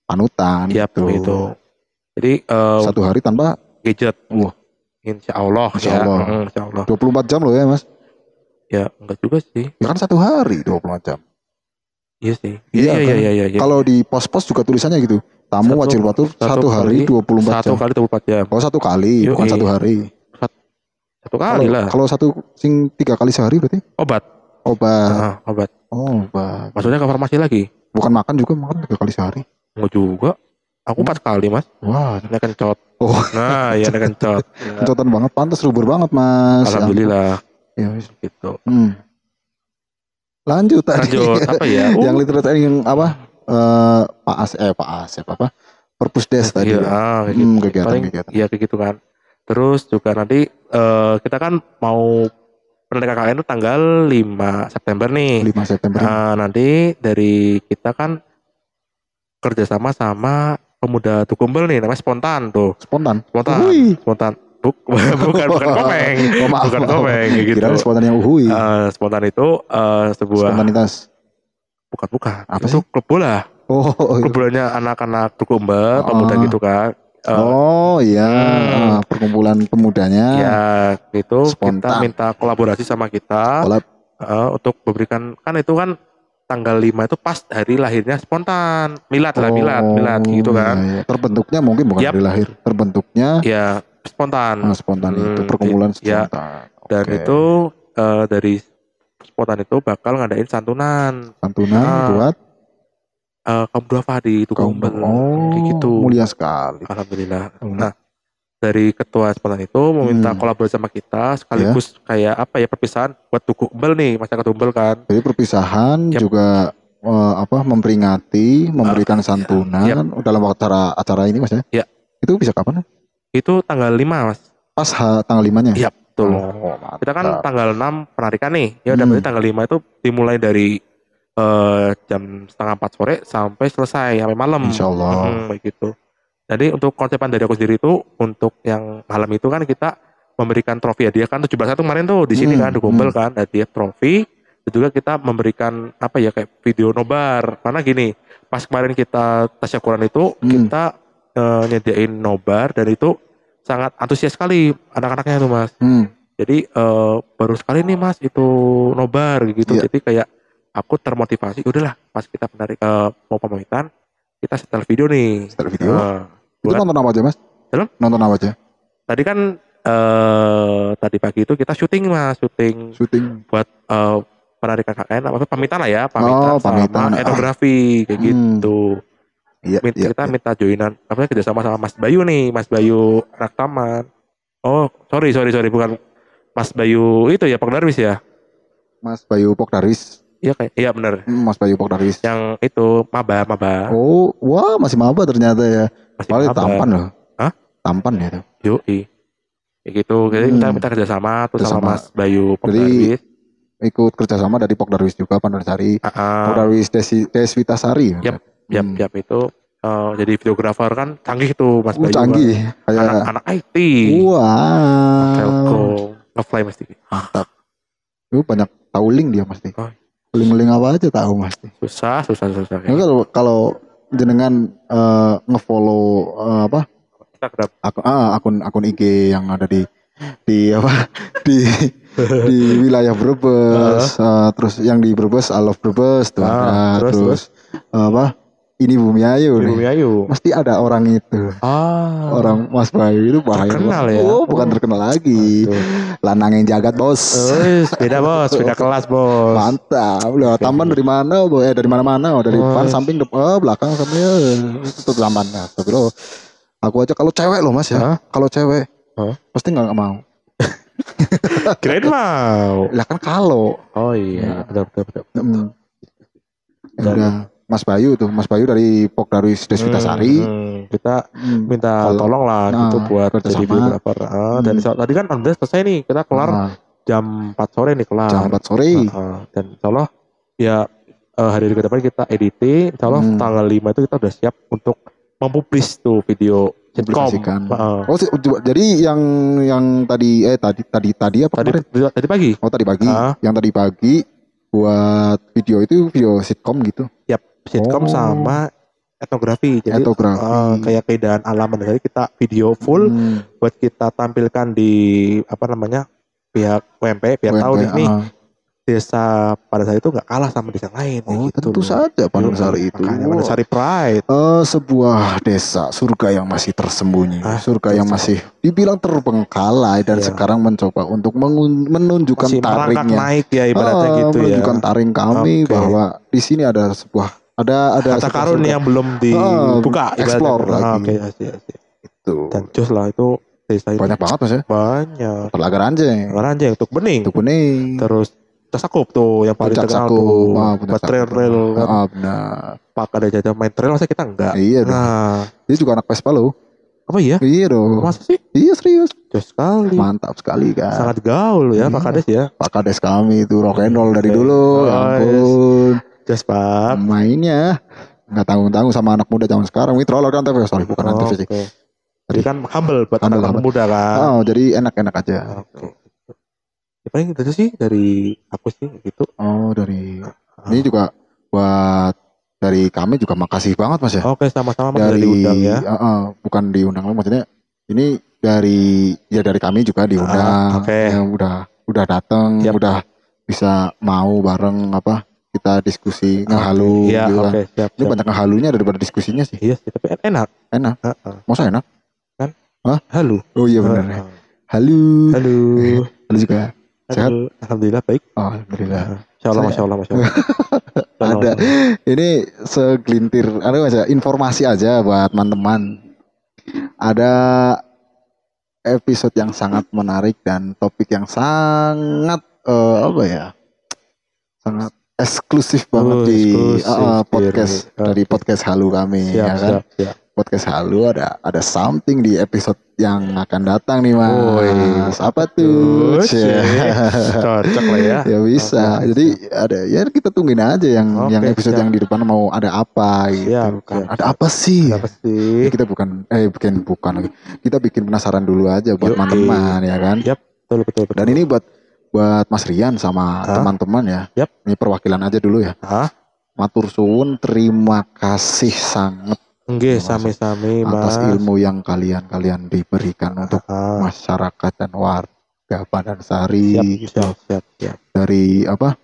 panutan
Iya,
gitu.
begitu. Jadi eh,
Satu hari tanpa
gadget.
Wah.
Insya Allah.
Insya
ya.
Allah.
Mm, Insya Allah.
24 jam loh ya mas.
Ya, enggak juga sih.
Ya kan satu hari 24 jam.
Iya sih.
Iya
Iya, iya,
kan?
iya, iya. iya.
Kalau di pos-pos juga tulisannya gitu. Tamu
Satu-
wajib patuh
satu
satu, hari
kali-
24
Satu
jam.
kali 24 jam.
Oh satu kali, bukan
Yoi.
satu hari.
Satu kali
Kalau-
lah.
Kalau satu sing tiga kali sehari berarti
Obat.
obat.
Ah, obat.
Oh, obat.
Maksudnya ke farmasi lagi?
Bukan makan juga makan tiga kali sehari.
Enggak juga. Aku
Hmm.
empat kali, Mas.
Wah,
Ini kencot.
Oh.
Nah, iya ini kencot. Ya. [laughs]
kencotan banget, pantas rubur banget mas.
Alhamdulillah.
Ya, wis.
Gitu.
Hmm. Lanjut tadi.
Lanjut apa ya? [laughs]
yang
Uh,
literatur yang apa? Eh Pak As eh Pak Asep apa? Perpusdes tadi.
Iya,
ya.
ah, kayak
Hmm,
gitu.
kegiatan,
Paling,
kegiatan.
Iya kayak gitu kan. Terus juga nanti eh, kita kan mau pendidikan KKN itu tanggal 5 September nih.
5 September.
Nah, nanti dari kita kan kerjasama sama pemuda Tukumbel nih namanya spontan tuh
Spontan.
spontan
Uhui.
spontan Buk- [laughs] bukan bukan [laughs] komeng [laughs]
Oh, maaf,
bukan komeng gitu
Kirain spontan yang uhui.
Eh, spontan itu eh, sebuah
Spontanitas.
bukan bukan
Apa
itu
sih?
klub bola
Oh,
klub bolanya anak-anak Tukumbel
Oh.
pemuda gitu kan Eh,
oh iya,
Hmm.
Perkumpulan pemudanya.
ya gitu
Spontan.
kita minta kolaborasi sama kita
Kolab.
eh, untuk memberikan kan itu kan tanggal 5 itu pas hari lahirnya spontan milad lah milad milad gitu kan
iya, iya. Terbentuknya mungkin bukan
Yap.
dari lahir. Terbentuknya
ya spontan
ah, spontan itu
Hmm,
perkumpulan
iya.
spontan.
dan itu eh, dari spontan itu bakal ngadain santunan
santunan
Ah,
buat
eh, kaum duafa di
kaum
Tukumbel
oh,
kayak gitu
mulia sekali.
alhamdulillah
Hmm.
nah dari ketua spontan itu meminta
Hmm.
kolaborasi sama kita sekaligus kayak apa ya perpisahan buat Tukumbel nih masyarakat Tukumbel kan
Jadi perpisahan
Yap.
juga eh, apa memperingati, memberikan
iya.
santunan dalam acara acara ini Mas ya.
Ya.
Itu bisa kapan?
itu tanggal 5 mas
Pas ha- tanggal 5-nya.
Iya, betul
Oh,
kita kan tanggal 6 penarikan nih ya udah
Hmm.
berarti tanggal 5 itu dimulai dari eh, jam setengah 4 sore sampai selesai sampai malam
Insya Allah.
Hmm, kayak gitu. Jadi untuk konsepan dari aku sendiri itu untuk yang malam itu kan kita memberikan trofi hadiah kan 17 itu kemarin tuh di sini
Hmm,
kan di Kumpel kan hadiah trofi dan juga kita memberikan apa ya kayak video nobar karena gini pas kemarin kita tasyakuran itu
Hmm.
kita eh, nyediain nobar dan itu sangat antusias sekali anak-anaknya tuh mas
Hmm.
jadi eh, baru sekali nih mas itu nobar gitu
Iya.
jadi kayak aku termotivasi udahlah pas kita menarik eh, mau pamitan kita setel video nih
Setel video.
Nah,
itu
buat-
nonton apa aja Mas?
Film?
Nonton apa aja?
tadi kan eh tadi pagi itu kita syuting mas syuting
Syuting.
buat eh, penarikan KKN apa pamitan lah ya pamitan,
Oh, pamitan.
sama etnografi kayak
Hmm.
gitu
Iya,
Minta-
iya.
kita
iya.
minta joinan apa kerjasama sama Mas Bayu nih Mas Bayu anak taman oh sorry sorry sorry bukan Mas Bayu itu ya Pak Darwis ya
Mas Bayu Pokdaris.
Iya kayak iya bener
Hmm, Mas Bayu Pokdaris.
yang itu maba maba
Oh, wah masih maba ternyata ya.
masih
Paling
maba.
tampan loh.
Hah?
Tampan ya itu.
Yoi. Kayak gitu. Jadi
Hmm.
kita minta kerjasama tuh sama. Mas Bayu
Jadi,
Pokdarwis.
Ikut kerjasama dari Pokdarwis juga, Pandarsari.
Ah, ah.
Pokdarwis Desi, Deswitasari.
Yap, Yap,
Hmm.
yap itu eh, jadi videografer kan canggih tuh Mas
Uh,
Bayu.
canggih.
kan.
Kayak
Anak-anak IT.
Wah.
Telkom. Ngefly mesti.
Mantap. Itu banyak tahu link dia pasti.
Oh.
Link-link apa aja tahu pasti.
Susah, susah, susah.
Ini kalau kalau jenengan eh, ngefollow eh, apa
Instagram.
akun, ah, akun akun IG yang ada di di apa [laughs] di di wilayah Brebes. [laughs] Eh, terus yang di Brebes, I love Brebes tuh
Ah,
ada.
terus,
Terus, apa? Ini Bumi Ayu
Ibu
nih.
Ayu.
Mesti ada orang itu.
Ah.
Orang Mas Bayu itu bahaya.
Terkenal ya?
Oh, bukan terkenal lagi. Lanang yang jagat, Bos.
Wis, beda bos, beda [laughs] kelas bos.
Mantap. Udah taman dari mana? Boy? Eh dari mana-mana. Oh, dari depan, samping, depan, oh, belakang, sampai eh, itu taman. Nah, tapi lo aku aja kalau cewek loh Mas ya. Kalau cewek
Hah?
pasti nggak mau. [laughs]
Kirain mau.
Lah kan kalau
Oh iya, betul betul betul.
mm, ya
Dan-
udah Mas Bayu tuh, Mas Bayu dari Pokdarwis Desvitasari.
Hmm, hmm. Kita
Hmm.
minta
Kalau-
tolong lah
Nah,
gitu buat jadi. Ah, dan
Hmm.
insya- tadi kan alhamdulillah selesai nih, kita kelar
Nah,
jam 4 sore nih kelar.
jam 4 sore.
Ah, ah. dan insya Allah ya eh, hari ke depan kita editing, insya Allah
Hmm.
tanggal 5 itu kita udah siap untuk mempublish tuh video.
Publikasikan.
Ah,
Oh, jadi yang yang tadi eh tadi tadi tadi apa
tadi
kemarin?
tadi pagi.
Oh, tadi pagi.
Ah.
Yang tadi pagi buat video itu video sitcom gitu.
Yap, sitcom
Oh.
sama etnografi. Jadi
Etnografi.
eh, kayak keindahan alam jadi kita video full
Hmm,
buat kita tampilkan di apa namanya pihak UMP biar tahu nih,
ah.
desa pada saat itu nggak kalah sama desa lain
Oh,
gitu
tentu
loh.
saja
Yuk,
Pansari itu.
makanya Pansari Pride
Eh, sebuah desa surga yang masih tersembunyi,
Ah,
surga yang masih dibilang terbengkalai dan
Iya.
sekarang mencoba untuk menunjukkan
masih
taringnya,
naik ya ibaratnya
Ah,
gitu ya
menunjukkan taring kami
Oke.
bahwa di sini ada sebuah ada ada
harta karun yang belum dibuka
Ah, explore
ibaratnya. Ah,
lagi.
oke asik, asik.
itu
dan jos lah itu desa itu
banyak banget mas ya.
banyak
Telaga Ranjeng,
Ranjang untuk bening
itu kuning,
terus Casakup tuh yang paling terkenal tuh
ah,
buat trail
Saku.
trail kan
Ah, benar.
pak ada jajah main trail masa kita enggak
Iya dong.
nah
Dia juga anak Vespa loh.
apa iya
Iya dong.
masa sih
Iya serius.
jos sekali
Mantap sekali kan.
sangat gaul ya
Iya.
Pak Kades ya
Pak Kades kami itu rock and roll dari dulu.
Oh,
Ya ampun.
Pak
Mainnya nggak tanggung tanggung sama anak muda zaman sekarang. Ini troller kan tapi sorry bukan
Oh,
antv sih.
oke. Jadi kan humble buat
Humble,
anak-anak
humble.
muda kan.
Oh jadi enak-enak aja.
Oke. Ya, paling itu sih dari aku sih gitu.
Oh dari ini juga buat dari kami juga makasih banget mas ya.
Oke sama-sama
dari
diundang ya.
uh, uh, bukan diundang maksudnya ini dari ya dari kami juga diundang.
oke.
Yang udah udah datang,
Yap.
udah bisa mau bareng apa kita diskusi ngehalu
Iya,
gitu kan.
oke, siap,
Ini
siap.
banyak ngehalunya daripada diskusinya sih.
Iya sih, tapi en- enak.
Enak.
Heeh.
Masa enak?
Halo.
Oh iya benar.
Heeh.
Halo.
Halo.
Halo juga. Sehat?
Alhamdulillah baik.
Oh, alhamdulillah.
Masya Allah,
Saya-
Masya Allah, Masya Allah. Masya [laughs] Allah,
Ada. Ini segelintir ada aja informasi aja buat teman-teman. Ada episode yang sangat menarik dan topik yang sangat eh, apa ya? Sangat eksklusif banget
Oh,
di
eksklusif,
eh, eh, podcast
Oke.
dari podcast Halu kami
Siap,
ya kan.
siap, siap.
Podcast Halu ada ada something di episode yang akan datang nih Mas.
Woi,
apa tuh?
Ya. Cocok lah ya. [laughs]
ya bisa.
Oke,
Jadi ada ya kita tungguin aja yang
Oke,
yang episode
siap.
yang di depan mau ada apa gitu
Siap,
kan.
siap,
Ada apa sih?
Apa sih?
Ya, kita bukan eh bikin bukan lagi. Kita bikin penasaran dulu aja buat teman-teman ya kan.
Yap, betul, betul, betul.
Dan ini buat buat Mas Rian sama teman-teman ya.
Yap.
Ini perwakilan aja dulu ya.
Hah?
Matur suwun, terima kasih sangat kasih.
sami-sami,
atas
Mas.
ilmu yang kalian-kalian diberikan untuk masyarakat dan warga Badan
siap,
Sari
siap, siap, siap.
dari apa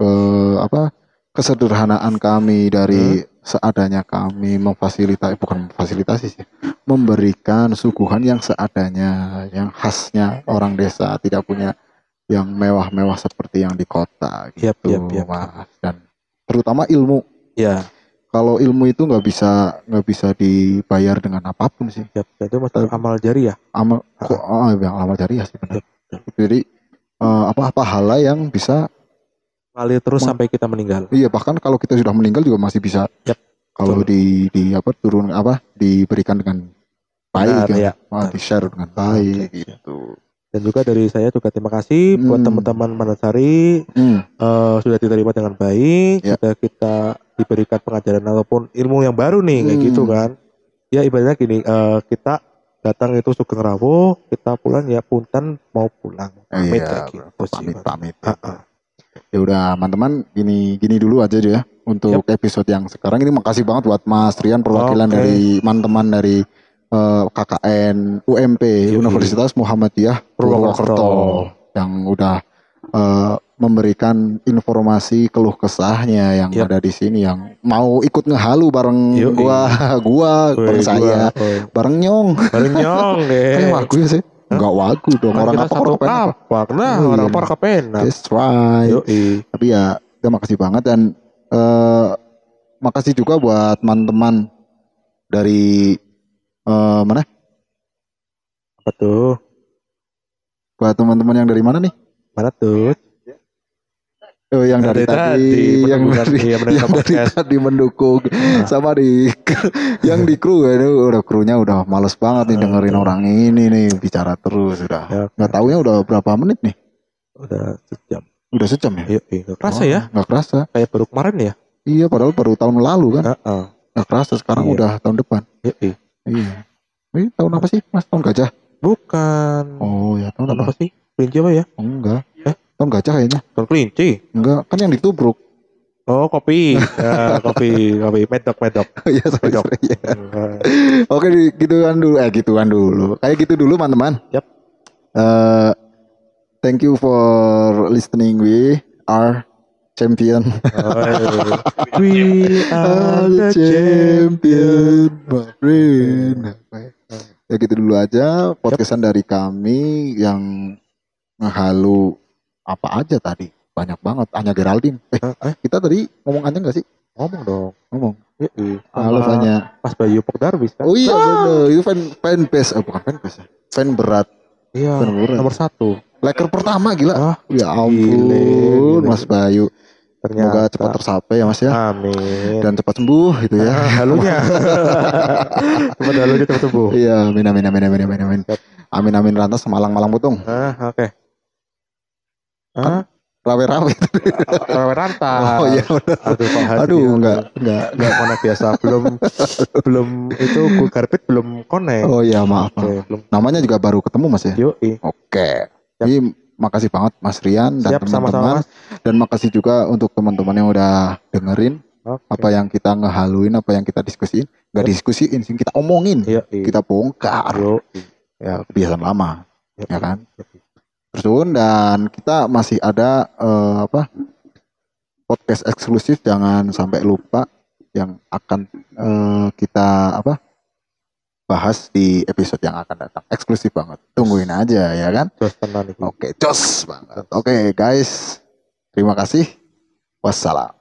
ke apa kesederhanaan kami dari seadanya kami memfasilitasi bukan memfasilitasi sih memberikan suguhan yang seadanya yang khasnya orang desa tidak punya yang mewah-mewah seperti yang di kota gitu
yap, yap.
mas dan terutama ilmu
Ya,
kalau ilmu itu nggak bisa nggak bisa dibayar dengan apa pun sih
siap. Itu mas amal jari ya.
amal kok oh, yang amal jariah sih benar jadi eh, apa pahala yang bisa
Ngalir terus sampai kita meninggal.
Iya bahkan kalau kita sudah meninggal juga masih bisa.
Yap,
Kalau di di apa turun apa diberikan dengan baik
Benar,
ya,
ya.
Ah, di share dengan baik
Oke,
gitu.
Dan juga dari saya juga terima kasih buat
Hmm.
teman-teman Manasari
Hmm,
eh, sudah diterima dengan baik,
Ya.
sudah kita diberikan pengajaran ataupun ilmu yang baru nih kayak
Hmm.
gitu kan. Ya ibaratnya gini, eh, kita datang itu Sugeng Rawuh, kita pulang ya punten mau pulang. Pamit
iya,
kayak gitu sih,
pamit
Mas.
pamit.
Ah, ah.
Ya udah teman-teman gini gini dulu aja ya untuk episode yang sekarang ini makasih banget buat Mas Rian perwakilan
Oke.
dari teman-teman dari eh, KKN UMP
Yoi.
Universitas Muhammadiyah
Purwokerto.
Yang udah eh, memberikan informasi keluh kesahnya yang
Yap.
ada di sini yang mau ikut ngehalu bareng
Yoi.
gua [laughs] gua
Woi,
bareng saya
gua,
bareng nyong
Bareng nyong [laughs] deh.
kayak wagu ya sih nggak wagu dong
Kan
orang apa orang apa.
Nah,
Oh,
orang
iya.
apa orang kepenak.
that's right
Yoi.
tapi ya terima kasih banget dan eh makasih juga buat teman-teman dari eh mana
Apa tuh?
buat teman-teman yang dari mana nih
Mana tuh?
Oh, yang dari,
Dari
tadi,
tadi,
yang dari,
iya,
yang dari tadi mendukung, sama di, yang di kru itu udah krunya udah males banget nih dengerin
Aduh.
orang ini nih bicara terus udah.
Ya,
Nggak taunya udah berapa menit nih?
udah sejam.
Udah sejam ya?
Yoi. Nggak kerasa
Oh,
ya?
Nggak kerasa.
Kayak baru kemarin ya?
Iya, padahal baru tahun lalu kan.
Heeh.
Nggak kerasa sekarang
Iya.
udah tahun depan.
Yoi.
Iya. Ini tahun apa sih, Mas? Tahun gajah?
Bukan.
Oh ya, tahun
Tahun
apa?
apa sih? Kelinci apa ya?
Oh, enggak.
Eh?
Tahun gajah kayaknya.
Tahun kelinci.
Enggak, kan yang ditubruk.
Oh, kopi. [laughs] ya, kopi, kopi. Medok, medok. [laughs]
Iya, sorry,
Medok.
sorry. Iya.
Hmm. [laughs]
Oke, gituan dulu. Eh, gituan dulu. Kayak gitu dulu, teman-teman.
Yap.
Eh, thank you for listening we are champion.
Oh, [laughs] We are the champion.
my friend. Ya gitu dulu aja podcastan dari kami yang ngehalu apa aja tadi. Banyak banget. Anya Geraldine. Eh,
Eh,
kita tadi ngomong Anya nggak sih?
ngomong dong.
Ngomong.
Yoi.
Halo
Sama
Anya.
Mas Bayu Pogdarbis kan?
Oh iya bener. Itu fan fan base. Eh, bukan fan base ya. Fan berat.
Iya.
Fan berat.
Nomor satu.
Leker pertama gila.
Ah,
Ya ampun,
Gile, gile.
Mas Bayu. Semoga
ternyata.
cepat tercapai ya Mas ya.
Amin.
Dan cepat sembuh gitu ya.
Ah, halunya. [laughs] Cepat halunya cepat sembuh.
Iya, amin amin amin amin amin amin. Amin amin rantas Malang Malang Putung.
Ah, oke. Ah,
Rawe-rawe. [laughs]
rawe rantai.
Oh iya benar.
Aduh, hati
Aduh, enggak enggak.
Enggak connect biasa. Belum [laughs] belum itu gue belum connect.
Oh iya, maaf. Maaf.
belum.
Namanya juga baru ketemu Mas ya.
Yoi.
Oke. Jadi makasih banget Mas Rian dan teman-teman dan makasih juga untuk teman-teman yang udah dengerin
Oke.
apa yang kita ngehaluin, apa yang kita diskusiin. Gak diskusiin sih, kita omongin.
Yoi.
Kita bongkar.
Yoi.
Ya, kebiasaan lama.
Yoi.
ya kan terus dan kita masih ada eh, apa podcast eksklusif jangan sampai lupa yang akan eh, kita apa bahas di episode yang akan datang. Eksklusif banget. Tungguin aja ya kan?
Tenan iki.
oke jos banget. Oke guys. Terima kasih. Wassalam